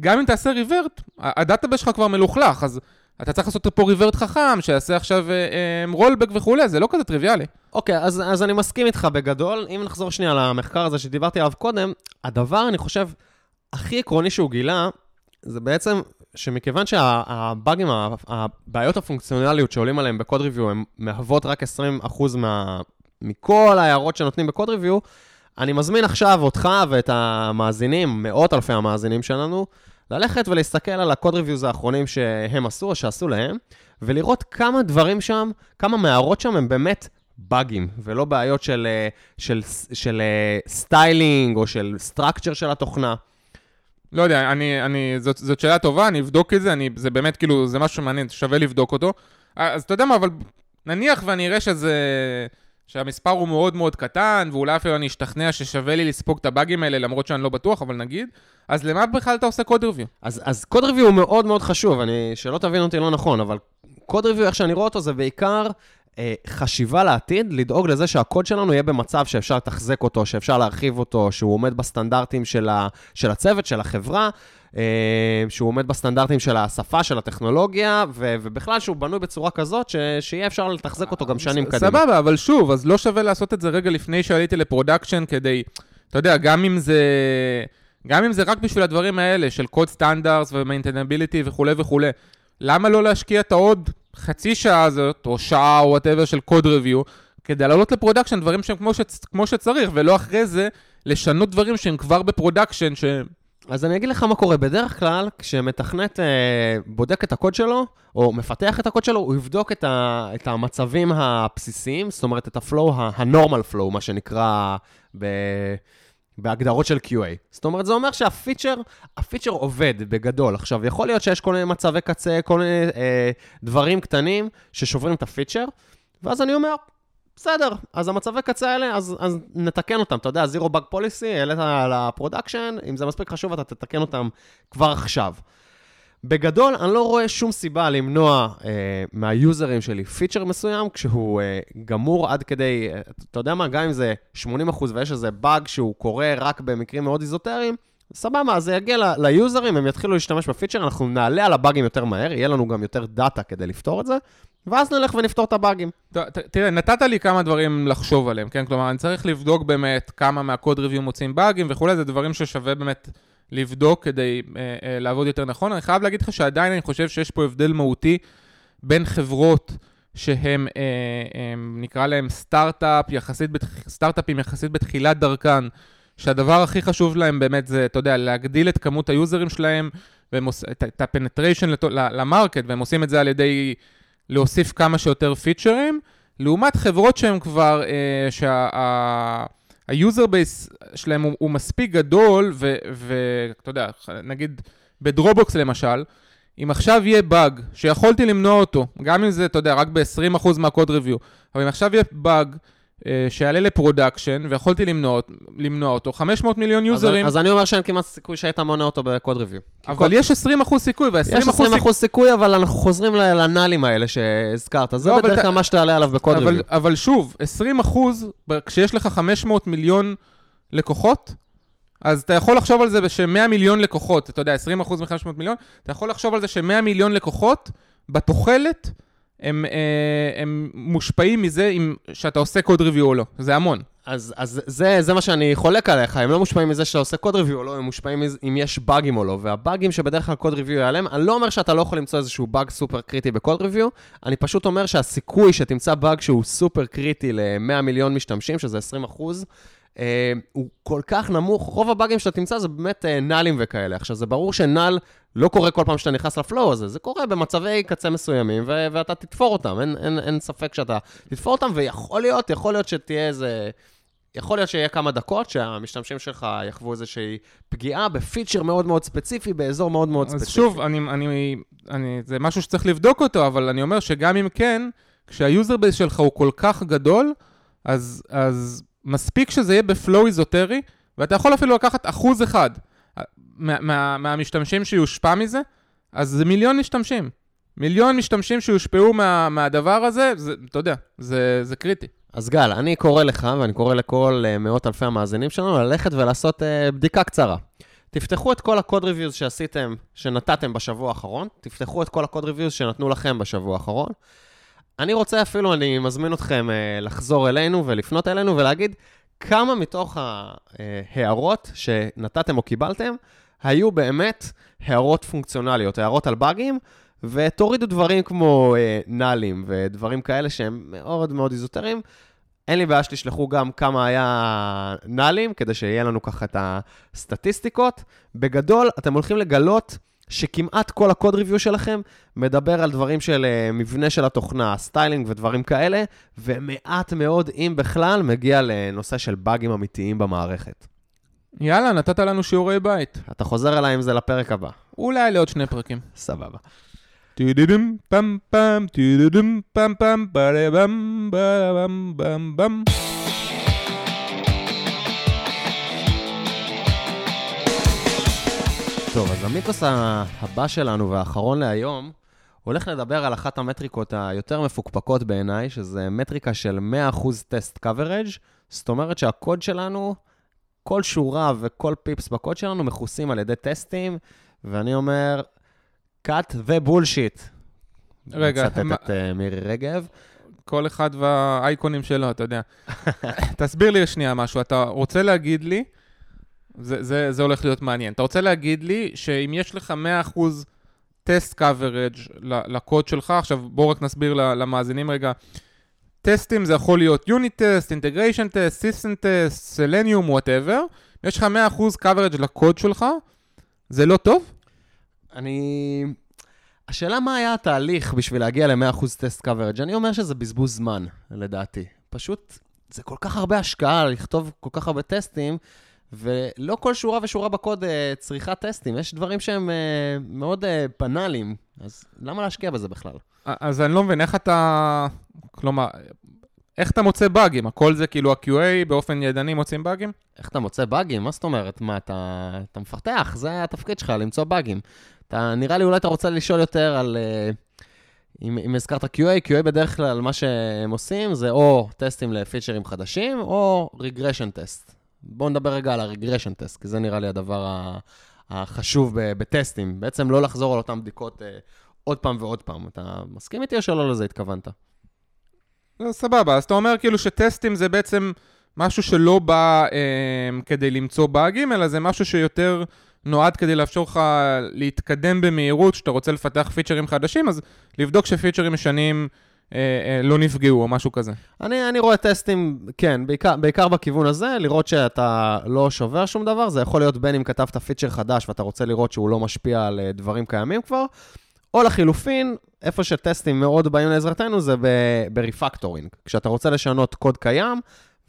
גם אם תעשה revert, ה database שלך כבר מלוכלך, אז אתה צריך לעשות פה ריברט חכם, שיעשה עכשיו רולבק אה, וכולי, זה לא כזה טריוויאלי. אוקיי, okay, אז, אז אני מסכים איתך בגדול. אם נחזור שנייה למחקר הזה שדיברתי עליו קודם, הדבר, אני חושב, הכי עקרוני שהוא גילה, זה בעצם שמכיוון שהבאגים, הבעיות הפונקציונליות שעולים עליהם בקוד ריוויו, הן מהוות רק 20% מה, מכל ההערות שנותנים בקוד ריוויו, אני מזמין עכשיו אותך ואת המאזינים, מאות אלפי המאזינים שלנו, ללכת ולהסתכל על ה code reviews האחרונים שהם עשו או שעשו להם, ולראות כמה דברים שם, כמה מהערות שם הם באמת באגים, ולא בעיות של, אה, של, של, של אה, styling או של structure של התוכנה. לא יודע, אני, אני, זאת, זאת שאלה טובה, אני אבדוק את זה, אני, זה באמת כאילו, זה משהו מעניין, שווה לבדוק אותו. אז אתה יודע מה, אבל נניח ואני אראה שזה, שהמספר הוא מאוד מאוד קטן, ואולי אפילו אני אשתכנע ששווה לי לספוג את הבאגים האלה, למרות שאני לא בטוח, אבל נגיד, אז למה בכלל אתה עושה code review? אז, אז code review הוא מאוד מאוד חשוב, אני, שלא תבין אותי לא נכון, אבל code review, איך שאני רואה אותו, זה בעיקר אה, חשיבה לעתיד, לדאוג לזה שהקוד שלנו יהיה במצב שאפשר לתחזק אותו, שאפשר להרחיב אותו, שהוא עומד בסטנדרטים של, ה, של הצוות, של החברה, אה, שהוא עומד בסטנדרטים של השפה, של הטכנולוגיה, ו, ובכלל שהוא בנוי בצורה כזאת ש, שיהיה אפשר לתחזק אותו גם שנים קדימה. סבבה, אבל שוב, אז לא שווה לעשות את זה רגע לפני שעליתי ל production כדי, אתה יודע, גם אם זה... גם אם זה רק בשביל הדברים האלה של code standards ו maintainability וכולי וכולי, למה לא להשקיע את העוד חצי שעה הזאת, או שעה או whatever של code review, כדי לעלות ל production דברים שהם כמו, שצ... כמו שצריך, ולא אחרי זה לשנות דברים שהם כבר ב production, ש... אז אני אגיד לך מה קורה. בדרך כלל, כשמתכנת אה, בודק את הקוד שלו, או מפתח את הקוד שלו, הוא יבדוק את, ה, את המצבים הבסיסיים, זאת אומרת, את ה-flow, ה-normal flow, מה שנקרא ב... בהגדרות של QA. זאת אומרת, זה אומר שה feature, ה feature עובד בגדול. עכשיו, יכול להיות שיש כל מיני מצבי קצה, כל מיני אה, דברים קטנים ששוברים את ה feature, ואז אני אומר, בסדר, אז המצבי קצה האלה, אז, אז נתקן אותם. אתה יודע, zero bug policy, העלית ל production, אם זה מספיק חשוב, אתה תתקן אותם כבר עכשיו. בגדול, אני לא רואה שום סיבה למנוע אה, מה users שלי feature מסוים, כשהוא אה, גמור עד כדי, אה, אתה יודע מה, גם אם זה 80% ויש איזה באג שהוא קורה רק במקרים מאוד איזוטריים, סבבה, אז זה יגיע ליוזרים, הם יתחילו להשתמש בפיצ'ר, אנחנו נעלה על הבאגים יותר מהר, יהיה לנו גם יותר דאטה כדי לפתור את זה, ואז נלך ונפתור את הבאגים. תראה, נתת לי כמה דברים לחשוב עליהם, כן? כלומר, אני צריך לבדוק באמת כמה מהקוד ריוויו מוצאים באגים וכולי, זה דברים ששווה באמת לבדוק כדי uh, uh, לעבוד יותר נכון. אני חייב להגיד לך שעדיין אני חושב שיש פה הבדל מהותי בין חברות שהם, uh, um, נקרא להם סטארט-אפ, יחסית, סטארט-אפים יחסית בתחילת דרכן, שהדבר הכי חשוב להם באמת זה, אתה יודע, להגדיל את כמות ה users שלהם, עוש... את, את ה penetration ל market, והם עושים את זה על ידי להוסיף כמה שיותר features, לעומת חברות שהן כבר, uh, שה... ה user base שלהם הוא, הוא מספיק גדול, ואתה יודע, נגיד בדרופבוקס למשל, אם עכשיו יהיה באג שיכולתי למנוע אותו, גם אם זה, אתה יודע, רק ב-20% מה code review, אבל אם עכשיו יהיה באג שיעלה ל production, ויכולתי למנוע, למנוע אותו, 500 מיליון users. אז, אז אני אומר שאין כמעט סיכוי שהיית מונע אותו ב code review. אבל קוד... יש 20 אחוז סיכוי, וה-20 יש 20 אחוז סיכוי, אבל אנחנו חוזרים ל nullים האלה שהזכרת. זה לא, בדרך כלל ת... מה שתעלה עליו ב code אבל, review. אבל שוב, 20 אחוז, כשיש לך 500 מיליון לקוחות, אז אתה יכול לחשוב על זה ש-100 מיליון לקוחות, אתה יודע, 20% מ-500 מיליון, אתה יכול לחשוב על זה ש-100 מיליון לקוחות בתוחלת, הם, אה, הם מושפעים מזה אם, שאתה עושה קוד ריוויו או לא. זה המון. אז, אז זה, זה מה שאני חולק עליך, הם לא מושפעים מזה שאתה עושה קוד ריוויו או לא, הם מושפעים מזה, אם יש באגים או לא, והבאגים שבדרך כלל קוד ריוויו ייעלם, אני לא אומר שאתה לא יכול למצוא איזשהו באג סופר קריטי בקוד ריוויו, אני פשוט אומר שהסיכוי שתמצא באג שהוא סופר קריטי ל-100 מיליון משתמשים, שזה 20 אחוז, הוא כל כך נמוך, רוב הבאגים שאתה תמצא זה באמת אה, nullים וכאלה. עכשיו, זה ברור ש null לא קורה כל פעם שאתה נכנס ל flow הזה, זה קורה במצבי קצה מסוימים, ו- ואתה תתפור אותם, אין, אין, אין ספק שאתה תתפור אותם, ויכול להיות, יכול להיות שתהיה איזה... יכול להיות שיהיה כמה דקות שהמשתמשים שלך יחוו איזושהי פגיעה ב feature מאוד מאוד ספציפי, באזור מאוד מאוד ספציפי. אז שוב, אני, אני, אני, זה משהו שצריך לבדוק אותו, אבל אני אומר שגם אם כן, כשה user base שלך הוא כל כך גדול, אז, אז מספיק שזה יהיה ב flow איזוטרי, ואתה יכול אפילו לקחת אחוז אחד מה, מה, מהמשתמשים שיושפע מזה, אז זה מיליון משתמשים. מיליון משתמשים שיושפעו מה, מהדבר הזה, זה, אתה יודע, זה, זה קריטי. אז גל, אני קורא לך, ואני קורא לכל uh, מאות אלפי המאזינים שלנו, ללכת ולעשות uh, בדיקה קצרה. תפתחו את כל ה code reviews שעשיתם, שנתתם בשבוע האחרון, תפתחו את כל ה code reviews שנתנו לכם בשבוע האחרון. אני רוצה אפילו, אני מזמין אתכם uh, לחזור אלינו ולפנות אלינו ולהגיד כמה מתוך ההערות שנתתם או קיבלתם, היו באמת הערות פונקציונליות, הערות על באגים, ותורידו דברים כמו אה, נאלים ודברים כאלה שהם מאוד מאוד איזוטריים. אין לי בעיה שתשלחו גם כמה היה נאלים, כדי שיהיה לנו ככה את הסטטיסטיקות. בגדול, אתם הולכים לגלות שכמעט כל ה code review שלכם מדבר על דברים של uh, מבנה של התוכנה, styling ודברים כאלה, ומעט מאוד, אם בכלל, מגיע לנושא של באגים אמיתיים במערכת. יאללה, נתת לנו שיעורי בית. אתה חוזר אליי עם זה לפרק הבא. אולי לעוד שני פרקים. סבבה. טו-דה-דם, פם פם, טו-דה-דם, פם פם, בלה-בם, בלה-בם, בם בם. טוב, אז המיתוס הבא שלנו והאחרון להיום, הולך לדבר על אחת המטריקות היותר מפוקפקות בעיניי, שזה מטריקה של 100% טסט coverage, זאת אומרת שהקוד שלנו, כל שורה וכל פיפס בקוד שלנו מכוסים על ידי טסטים, ואני אומר, cut the bullshit. רגע, מצטט מה- את uh, מירי רגב. כל אחד והאייקונים שלו, אתה יודע. [laughs] תסביר לי שנייה משהו. אתה רוצה להגיד לי, זה, זה, זה הולך להיות מעניין, אתה רוצה להגיד לי שאם יש לך 100% טסט ל- לקוד שלך, עכשיו בואו רק נסביר למאזינים רגע. testים זה יכול להיות unit test, integration test, system test, Selenium, whatever. יש לך 100% coverage לקוד שלך, זה לא טוב? אני... השאלה מה היה התהליך בשביל להגיע ל-100% test coverage. אני אומר שזה בזבוז זמן, לדעתי. פשוט, זה כל כך הרבה השקעה לכתוב כל כך הרבה טסטים, ולא כל שורה ושורה בקוד אה, צריכה טסטים. יש דברים שהם אה, מאוד אה, בנאליים, אז למה להשקיע בזה בכלל? אז אני לא מבין, איך אתה... כלומר, איך אתה מוצא באגים? הכל זה כאילו ה-QA באופן ידני מוצאים באגים? איך אתה מוצא באגים? מה זאת אומרת? מה, אתה, אתה מפתח, זה התפקיד שלך, למצוא באגים. אתה, נראה לי אולי אתה רוצה לשאול יותר על... אה, אם, אם הזכרת QA, QA בדרך כלל מה שהם עושים זה או טסטים לפיצ'רים חדשים, או רגרשן טסט. בואו נדבר רגע על הרגרשן טסט, כי זה נראה לי הדבר החשוב בטסטים. בעצם לא לחזור על אותן בדיקות אה, עוד פעם ועוד פעם. אתה מסכים איתי או שלא לזה התכוונת? לא, סבבה, אז אתה אומר כאילו שטסטים זה בעצם משהו שלא בא אה, כדי למצוא באגים, אלא זה משהו שיותר נועד כדי לאפשר לך להתקדם במהירות, שאתה רוצה לפתח פיצ'רים חדשים, אז לבדוק שפיצ'רים אה, לא נפגעו או משהו כזה. אני, אני רואה טסטים, כן, בעיקר, בעיקר בכיוון הזה, לראות שאתה לא שובר שום דבר, זה יכול להיות בין אם כתבת פיצ'ר חדש ואתה רוצה לראות שהוא לא משפיע על אה, דברים קיימים כבר, או לחילופין, איפה שטסטים מאוד באים לעזרתנו זה ב refactoring. כשאתה רוצה לשנות קוד קיים,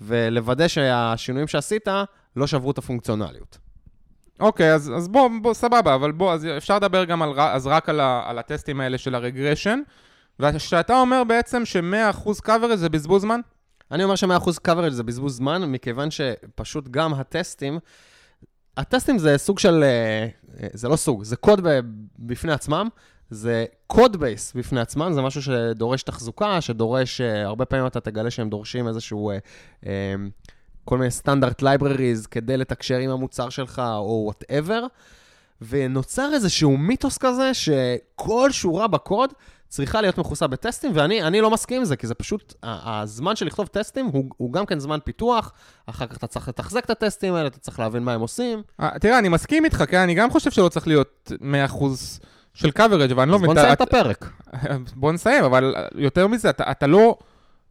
ולוודא שהשינויים שעשית לא שברו את הפונקציונליות. אוקיי, אז, אז בוא, בוא, סבבה, אבל בוא, אז אפשר לדבר גם על, אז רק על, ה, על הטסטים האלה של ה regression, ושאתה אומר בעצם ש-100% coverage זה בזבוז זמן? אני אומר ש-100% coverage זה בזבוז זמן, מכיוון שפשוט גם הטסטים, הטסטים זה סוג של, אה, אה, זה לא סוג, זה קוד בפני עצמם, זה code base בפני עצמם, זה משהו שדורש תחזוקה, שדורש, אה, הרבה פעמים אתה תגלה שהם דורשים איזשהו, כל מיני standard libraries כדי לתקשר עם המוצר שלך או whatever, ונוצר איזשהו מיתוס כזה שכל שורה בקוד צריכה להיות מכוסה בטסטים, ואני אני לא מסכים עם זה, כי זה פשוט, הזמן של לכתוב טסטים הוא, הוא גם כן זמן פיתוח, אחר כך אתה צריך לתחזק את הטסטים האלה, אתה צריך להבין מה הם עושים. אה, תראה, אני מסכים איתך, כן? אני גם חושב שלא צריך להיות 100% של coverage, אבל אני לא אז בוא מבין... נסיים את הפרק. [laughs] בוא נסיים, אבל יותר מזה, אתה, אתה לא...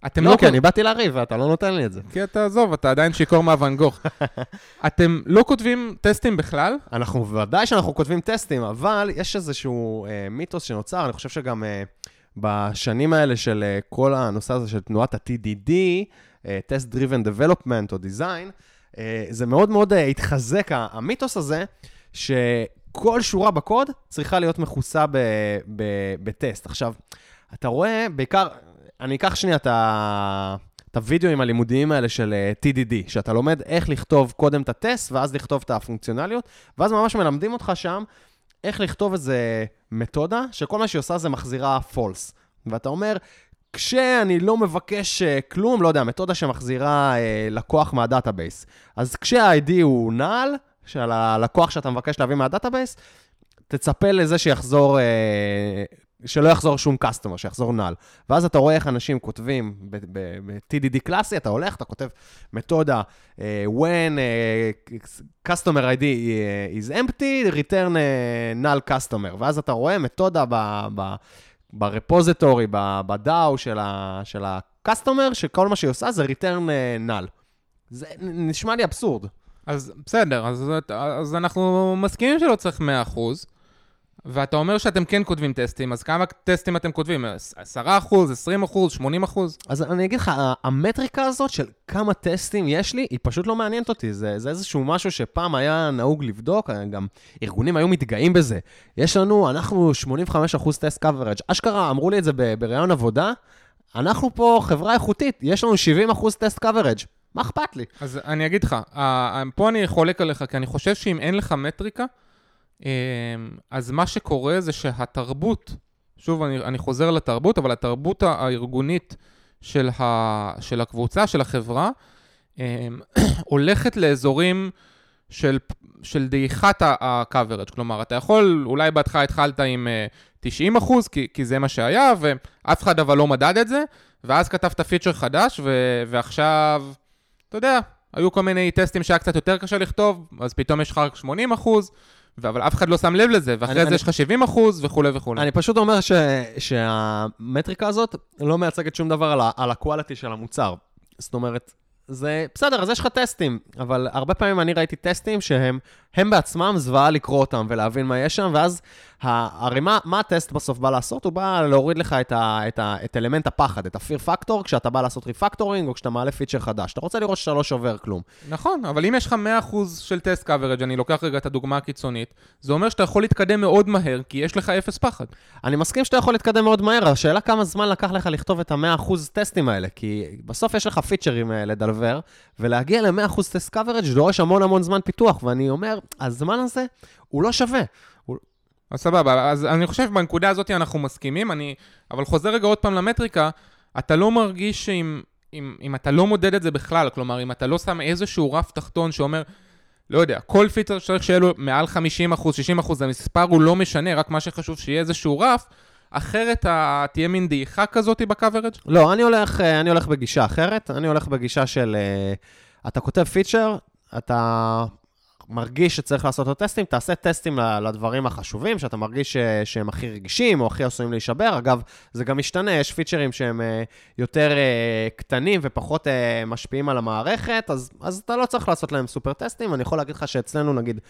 אתם לא, לא... כי אני באתי לריב ואתה לא נותן לי את זה. כי אתה, עזוב, אתה עדיין שיכור מהוואן גוך. [laughs] אתם לא כותבים טסטים בכלל? אנחנו, ודאי שאנחנו כותבים טסטים, אבל יש איזשהו אה, מיתוס שנוצר, אני חושב שגם אה, בשנים האלה של אה, כל הנושא הזה של תנועת ה-TDD, אה, Test Driven Development או Design, אה, זה מאוד מאוד אה, התחזק, המיתוס הזה, שכל שורה בקוד צריכה להיות מכוסה ב- ב- בטסט. עכשיו, אתה רואה, בעיקר, אני אקח שנייה את ה... את הווידאוים הלימודיים האלה של אה, TDD, שאתה לומד איך לכתוב קודם את הטסט, ואז לכתוב את הפונקציונליות, ואז ממש מלמדים אותך שם איך לכתוב איזה מתודה, שכל מה שהיא עושה זה מחזירה false. ואתה אומר, כשאני לא מבקש אה, כלום, לא יודע, מתודה שמחזירה אה, לקוח מה database. אז כשה-ID הוא null, של הלקוח שאתה מבקש להביא מה database, תצפה לזה שיחזור, שלא יחזור שום customer, שיחזור null. ואז אתה רואה איך אנשים כותבים ב-TDD קלאסי, אתה הולך, אתה כותב מתודה, אה, when אה, customer ID is empty, return אה, null customer. ואז אתה רואה מתודה ב repository, ב DAO של ה- של ה-customer, שכל מה שהיא עושה זה return אה, null. זה נשמע לי אבסורד. אז בסדר, אז, אז אנחנו מסכימים שלא צריך 100%, ואתה אומר שאתם כן כותבים טסטים, אז כמה טסטים אתם כותבים? 10%, 20%, 80%? אז אני אגיד לך, המטריקה הזאת של כמה טסטים יש לי, היא פשוט לא מעניינת אותי. זה, זה איזשהו משהו שפעם היה נהוג לבדוק, גם ארגונים היו מתגאים בזה. יש לנו, אנחנו 85% טסט קוורג'. אשכרה, אמרו לי את זה בראיון עבודה, אנחנו פה חברה איכותית, יש לנו 70% טסט קוורג'. מה אכפת לי? אז אני אגיד לך, פה אני חולק עליך, כי אני חושב שאם אין לך מטריקה, אז מה שקורה זה שהתרבות, שוב, אני, אני חוזר לתרבות, אבל התרבות הארגונית של, ה, של הקבוצה, של החברה, אמ, [clears throat] הולכת לאזורים של, של דעיכת ה-coverage. כלומר, אתה יכול, אולי בהתחלה התחלת עם אה, 90 אחוז, כי, כי זה מה שהיה, ואף אחד אבל לא מדד את זה, ואז כתבת פיצ'ר חדש, ו, ועכשיו, אתה יודע, היו כל מיני טסטים שהיה קצת יותר קשה לכתוב, אז פתאום יש לך רק 80 אחוז, אבל אף אחד לא שם לב לזה, ואחרי אני- זה יש לך 70 אחוז וכולי וכולי. אני פשוט אומר ש, שהמטריקה הזאת לא מייצגת שום דבר על, ה, על הקואליטי של המוצר. זאת אומרת, זה בסדר, אז יש לך טסטים, אבל הרבה פעמים אני ראיתי טסטים שהם הם בעצמם זוועה לקרוא אותם ולהבין מה יש שם, ואז הרי מה, מה הטסט בסוף בא לעשות? הוא בא להוריד לך את, ה, את, ה, את אלמנט הפחד, את ה-fear factor, כשאתה בא לעשות refactoring או כשאתה מעלה פיצ'ר חדש. אתה רוצה לראות שאתה לא שובר כלום. נכון, אבל אם יש לך 100% של test coverage, אני לוקח רגע את הדוגמה הקיצונית, זה אומר שאתה יכול להתקדם מאוד מהר, כי יש לך אפס פחד. אני מסכים שאתה יכול להתקדם מאוד מהר, השאלה כמה זמן לקח לך לכתוב את ה-100% טסטים האלה, כי בסוף יש לך פיצ'רים אה, לדלבר, ולהגיע ל-100% טסט קוורג' דורש המון המון זמן פיתוח, ואני אומר, הזמן הזה הוא לא שווה. אז סבבה, אז אני חושב שבנקודה הזאת אנחנו מסכימים, אני... אבל חוזר רגע עוד פעם למטריקה, אתה לא מרגיש שאם אם, אם אתה לא מודד את זה בכלל, כלומר, אם אתה לא שם איזשהו רף תחתון שאומר, לא יודע, כל פיצר צריך שיהיה לו מעל 50 אחוז, 60 אחוז, המספר הוא לא משנה, רק מה שחשוב שיהיה איזשהו רף, אחרת ה- תהיה מין דעיכה כזאת בקוורג'? לא, אני הולך, אה, אני הולך בגישה אחרת, אני הולך בגישה של, אה, אתה כותב פיצ'ר, אתה מרגיש שצריך לעשות לו טסטים, תעשה טסטים לדברים החשובים, שאתה מרגיש ש- שהם הכי רגישים או הכי עשויים להישבר. אגב, זה גם משתנה, יש פיצ'רים שהם אה, יותר אה, קטנים ופחות אה, משפיעים על המערכת, אז, אז אתה לא צריך לעשות להם סופר טסטים. אני יכול להגיד לך שאצלנו, נגיד,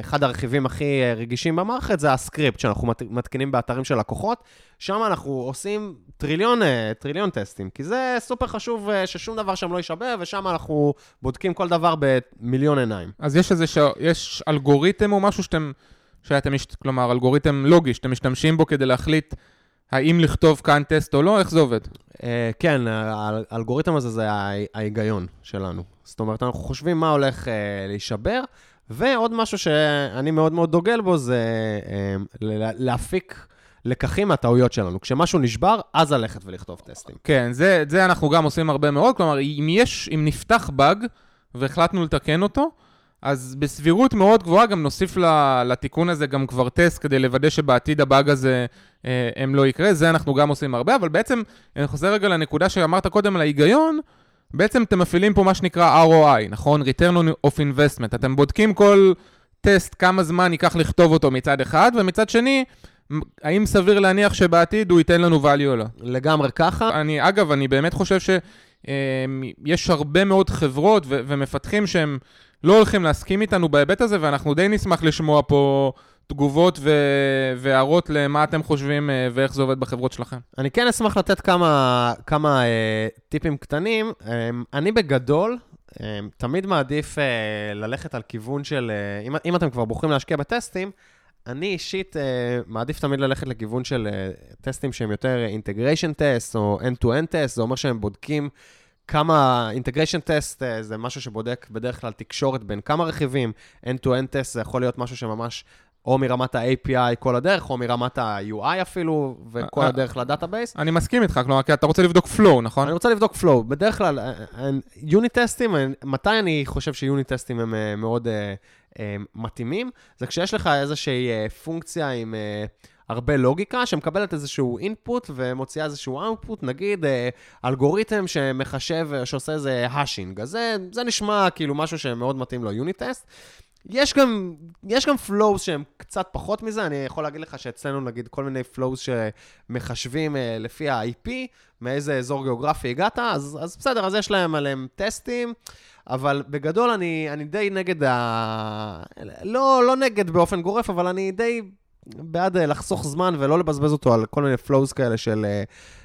אחד הרכיבים הכי רגישים במערכת זה הסקריפט שאנחנו מת- מתקינים באתרים של לקוחות. שם אנחנו עושים טריליון, טריליון טסטים, כי זה סופר חשוב ששום דבר שם לא יישבר, ושם אנחנו בודקים כל דבר במיליון עיניים. אז יש איזה, ש... יש אלגוריתם או משהו שאתם, שאתם, מש... כלומר, אלגוריתם לוגי, שאתם משתמשים בו כדי להחליט האם לכתוב כאן טסט או לא, איך זה עובד? אה, כן, האל- האלגוריתם הזה זה הה- ההיגיון שלנו. זאת אומרת, אנחנו חושבים מה הולך אה, להישבר, ועוד משהו שאני מאוד מאוד דוגל בו זה ל- להפיק לקחים מהטעויות שלנו. כשמשהו נשבר, אז ללכת ולכתוב טסטים. כן, זה, זה אנחנו גם עושים הרבה מאוד, כלומר, אם יש, אם נפתח באג והחלטנו לתקן אותו, אז בסבירות מאוד גבוהה גם נוסיף לתיקון הזה גם כבר טסט כדי לוודא שבעתיד הבאג הזה אה, הם לא יקרה, זה אנחנו גם עושים הרבה, אבל בעצם, אני חוזר רגע לנקודה שאמרת קודם על ההיגיון, בעצם אתם מפעילים פה מה שנקרא ROI, נכון? Return of Investment. אתם בודקים כל טסט כמה זמן ייקח לכתוב אותו מצד אחד, ומצד שני, האם סביר להניח שבעתיד הוא ייתן לנו value או לא? לגמרי ככה. אני, אגב, אני באמת חושב שיש הרבה מאוד חברות ו- ומפתחים שהם לא הולכים להסכים איתנו בהיבט הזה, ואנחנו די נשמח לשמוע פה תגובות והערות למה אתם חושבים אה, ואיך זה עובד בחברות שלכם. אני כן אשמח לתת כמה, כמה אה, טיפים קטנים. אה, אני בגדול, אה, תמיד מעדיף אה, ללכת על כיוון של, אה, אם, אם אתם כבר בוחרים להשקיע בטסטים, אני אישית uh, מעדיף תמיד ללכת לכיוון של uh, טסטים שהם יותר integration test או end-to-end test, זה אומר שהם בודקים כמה, integration test uh, זה משהו שבודק בדרך כלל תקשורת בין כמה רכיבים, end-to-end test זה יכול להיות משהו שממש או מרמת ה-API כל הדרך, או מרמת ה-UI אפילו, וכל הדרך ל database. אני מסכים איתך, כלומר, כי אתה רוצה לבדוק flow, נכון? אני רוצה לבדוק flow. בדרך כלל, יוניט טסטים, מתי אני חושב שיוניט טסטים הם מאוד אה, מתאימים, זה כשיש לך איזושהי אה, פונקציה עם אה, הרבה לוגיקה, שמקבלת איזשהו input ומוציאה איזשהו output, נגיד אלגוריתם שמחשב, שעושה איזה השינג. אז זה, זה נשמע כאילו משהו שמאוד מתאים לו יוניט טסט. יש גם, יש גם flows שהם קצת פחות מזה, אני יכול להגיד לך שאצלנו נגיד כל מיני flows שמחשבים לפי ה-IP, מאיזה אזור גיאוגרפי הגעת, אז, אז בסדר, אז יש להם עליהם טסטים. אבל בגדול אני, אני די נגד ה... לא, לא נגד באופן גורף, אבל אני די בעד אה, לחסוך זמן ולא לבזבז אותו על כל מיני flows כאלה של אה,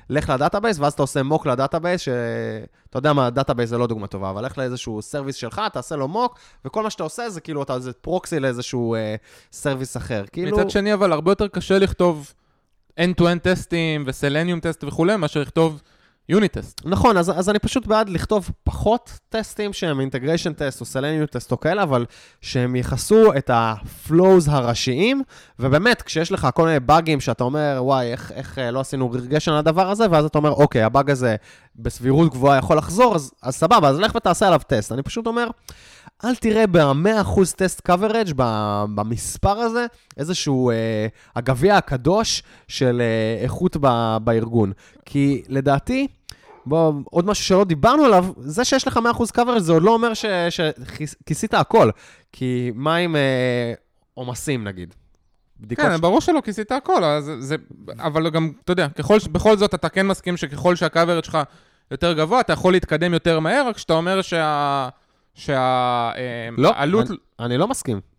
לך ל database, ואז אתה עושה mock ל database, שאתה יודע מה, database זה לא דוגמה טובה, אבל לך לאיזשהו service שלך, תעשה לו mock, וכל מה שאתה עושה זה כאילו אתה איזה proxy לאיזשהו אה, service אחר. כאילו... מצד שני, אבל הרבה יותר קשה לכתוב end-to-end טסטים ו Selenium test וכולי, מאשר לכתוב... unit test. נכון, אז, אז אני פשוט בעד לכתוב פחות טסטים שהם integration test או Selenium test או כאלה, אבל שהם יכסו את ה flows הראשיים, ובאמת, כשיש לך כל מיני באגים שאתה אומר, וואי, איך, איך אה, לא עשינו regression על הדבר הזה, ואז אתה אומר, אוקיי, הבאג הזה בסבירות גבוהה יכול לחזור, אז, אז סבבה, אז לך ותעשה עליו טסט. אני פשוט אומר, אל תראה ב-100% test coverage במספר הזה איזשהו אה, הגביע הקדוש של אה, איכות ב, בארגון. כי לדעתי, בוא, עוד משהו שלא דיברנו עליו, זה שיש לך 100% קוורג' זה עוד לא אומר שכיסית הכל. כי מה עם אה, עומסים נגיד? כן, ש... ברור שלא כיסית הכל, אז זה, אבל גם, אתה יודע, ככל, בכל זאת אתה כן מסכים שככל שהקוורג' שלך יותר גבוה, אתה יכול להתקדם יותר מהר, רק שאתה אומר שה... שהעלות... לא, אני, אני לא מסכים.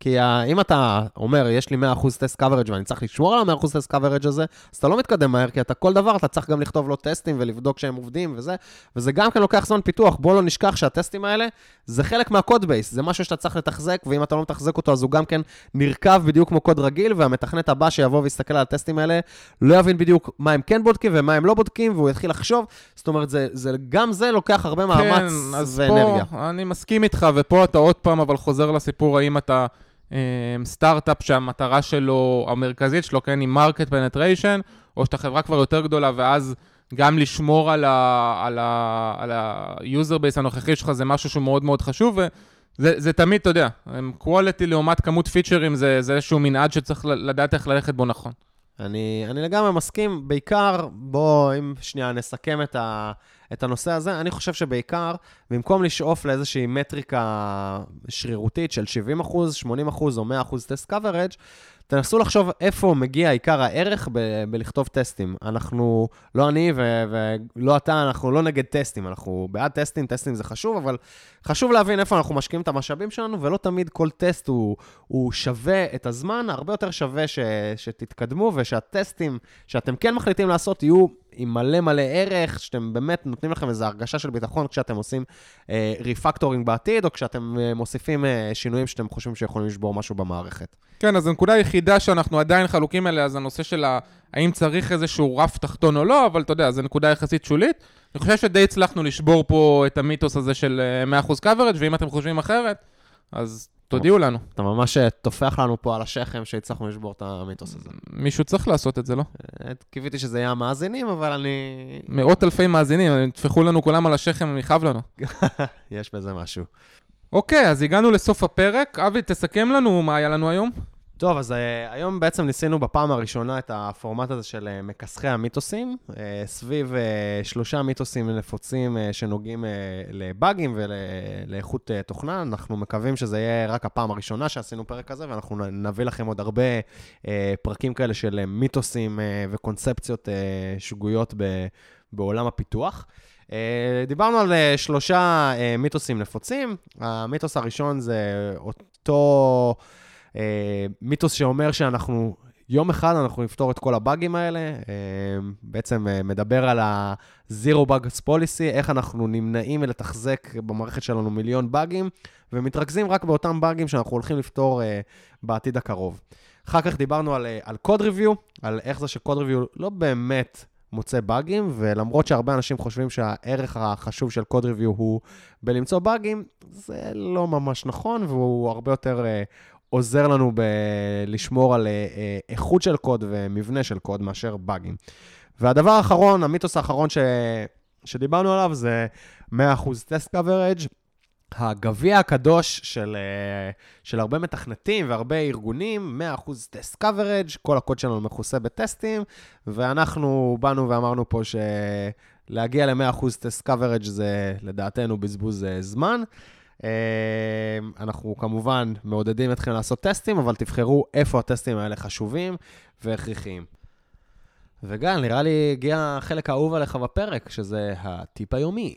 כי אם אתה אומר, יש לי 100% test coverage ואני צריך לשמור על ה-100% test coverage הזה, אז אתה לא מתקדם מהר, כי אתה כל דבר, אתה צריך גם לכתוב לו טסטים ולבדוק שהם עובדים וזה, וזה גם כן לוקח זמן פיתוח. בוא לא נשכח שהטסטים האלה, זה חלק מה code base, זה משהו שאתה צריך לתחזק, ואם אתה לא מתחזק אותו, אז הוא גם כן נרכב בדיוק כמו קוד רגיל, והמתכנת הבא שיבוא ויסתכל על הטסטים האלה, לא יבין בדיוק מה הם כן בודקים ומה הם לא בודקים, והוא יתחיל לחשוב. זאת אומרת, זה, זה, גם זה לוקח הרבה מאמץ כן, ואנרגיה. פה, אני מסכים איתך, ופה אתה עוד פעם אבל חוזר לסיפור, האם אתה... אמ, סטארט-אפ שהמטרה שלו, המרכזית שלו, כן, היא market penetration, או שאתה חברה כבר יותר גדולה, ואז גם לשמור על ה-user base הנוכחי שלך זה משהו שהוא מאוד מאוד חשוב, וזה זה תמיד, אתה יודע, quality לעומת כמות פיצ'רים זה, זה איזשהו מנעד שצריך לדעת איך ללכת בו נכון. אני, אני לגמרי מסכים, בעיקר, בוא, אם שנייה נסכם את, ה, את הנושא הזה, אני חושב שבעיקר, במקום לשאוף לאיזושהי מטריקה שרירותית של 70 80 או 100 טסט קוורג', תנסו לחשוב איפה מגיע עיקר הערך ב- בלכתוב טסטים. אנחנו, לא אני ו- ולא אתה, אנחנו לא נגד טסטים, אנחנו בעד טסטים, טסטים זה חשוב, אבל חשוב להבין איפה אנחנו משקיעים את המשאבים שלנו, ולא תמיד כל טסט הוא, הוא שווה את הזמן, הרבה יותר שווה ש- שתתקדמו, ושהטסטים שאתם כן מחליטים לעשות יהיו עם מלא מלא ערך, שאתם באמת נותנים לכם איזו הרגשה של ביטחון כשאתם עושים refactoring אה, בעתיד, או כשאתם אה, מוסיפים אה, שינויים שאתם חושבים שיכולים לשבור משהו במערכת. כן, אז הנקודה היחידה שאנחנו עדיין חלוקים עליה זה הנושא של האם צריך איזשהו רף תחתון או לא, אבל אתה יודע, זו נקודה יחסית שולית. אני חושב שדי הצלחנו לשבור פה את המיתוס הזה של 100% coverage, ואם אתם חושבים אחרת, אז תודיעו לנו. אתה ממש אה, טופח לנו פה על השכם שהצלחנו לשבור את המיתוס הזה. מישהו צריך לעשות את זה, לא? אה, קיוויתי שזה יהיה המאזינים, אבל אני... מאות אלפי מאזינים, טפחו לנו כולם על השכם, הם יכאב לנו. [laughs] יש בזה משהו. אוקיי, אז הגענו לסוף הפרק. אבי, תסכם לנו מה היה לנו היום. טוב, אז uh, היום בעצם ניסינו בפעם הראשונה את הפורמט הזה של uh, מכסחי המיתוסים, uh, סביב שלושה מיתוסים נפוצים שנוגעים לבאגים ולאיכות תוכנה. אנחנו מקווים שזה יהיה רק הפעם הראשונה שעשינו פרק כזה, ואנחנו נביא לכם עוד הרבה פרקים כאלה של מיתוסים וקונספציות שגויות בעולם הפיתוח. דיברנו על שלושה מיתוסים נפוצים. המיתוס הראשון זה אותו... אה, מיתוס שאומר שאנחנו, יום אחד אנחנו נפתור את כל הבאגים האלה, אה, בעצם אה, מדבר על ה-Zero Bugs Policy, איך אנחנו נמנעים מלתחזק במערכת שלנו מיליון באגים, ומתרכזים רק באותם באגים שאנחנו הולכים לפתור בעתיד הקרוב. אחר כך דיברנו על, על Code Review, על איך זה ש-Code Review לא באמת מוצא באגים, ולמרות שהרבה אנשים חושבים שהערך החשוב של Code Review הוא בלמצוא באגים, זה לא ממש נכון, והוא הרבה יותר עוזר לנו ב- לשמור על אה, אה, איכות של קוד ומבנה של קוד מאשר באגים. והדבר האחרון, המיתוס האחרון ש... שדיברנו עליו זה 100% test coverage. הגביע הקדוש של, אה, של הרבה מתכנתים והרבה ארגונים, 100% test coverage, כל הקוד שלנו מכוסה בטסטים, ואנחנו באנו ואמרנו פה שלהגיע ל-100% test coverage זה לדעתנו בזבוז זמן. אמ, אנחנו כמובן מעודדים אתכם לעשות טסטים, אבל תבחרו איפה הטסטים האלה חשובים והכרחיים. וגל, נראה לי הגיע החלק האהוב עליך בפרק, שזה הטיפ היומי.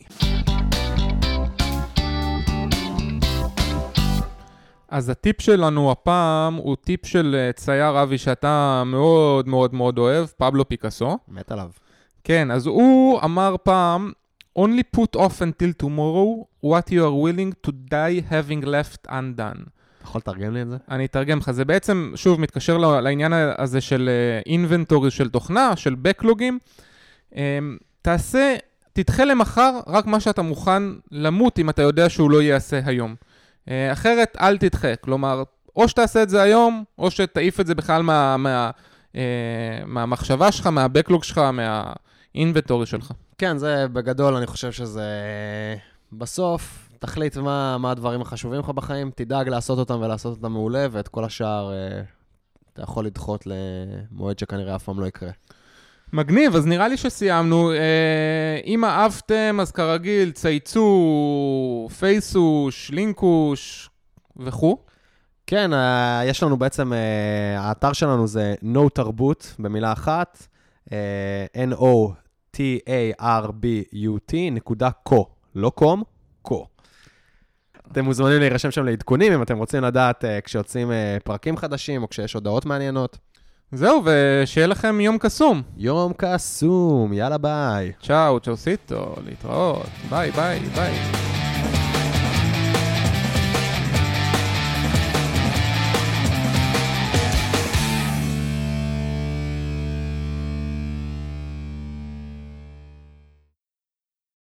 אז הטיפ שלנו הפעם הוא טיפ של אה, צייר אבי שאתה מאוד מאוד מאוד אוהב, פבלו פיקאסו. מת עליו. כן, אז הוא אמר פעם, only put off until tomorrow what you are willing to die having left undone. אתה יכול לתרגם לי את זה? אני אתרגם לך. זה בעצם, שוב, מתקשר לעניין הזה של אינבנטורי אה, של תוכנה, של בקלוגים. אמ, תעשה, תדחה למחר רק מה שאתה מוכן למות אם אתה יודע שהוא לא ייעשה היום. אה, אחרת, אל תדחה. כלומר, או שתעשה את זה היום, או שתעיף את זה בכלל מה, מה, אה, מהמחשבה שלך, מהבקלוג שלך, מהאינבנטורי שלך. כן, זה בגדול, אני חושב שזה... בסוף, תחליט מה, מה הדברים החשובים לך בחיים, תדאג לעשות אותם ולעשות אותם מעולה, ואת כל השאר אה, אתה יכול לדחות למועד שכנראה אף פעם לא יקרה. מגניב, אז נראה לי שסיימנו. אה, אם אהבתם, אז כרגיל, צייצו, פייסוש, לינקוש וכו'. כן, אה, יש לנו בעצם, אה, האתר שלנו זה no תרבות, במילה אחת, אה, no T-A-R-B-U-T נקודה co, לא com, co. אתם מוזמנים להירשם שם לעדכונים אם אתם רוצים לדעת uh, כשיוצאים uh, פרקים חדשים או כשיש הודעות מעניינות. זהו, ושיהיה לכם יום קסום. יום קסום, יאללה ביי. צ'או, צ'או סיטו, להתראות. ביי, ביי, ביי.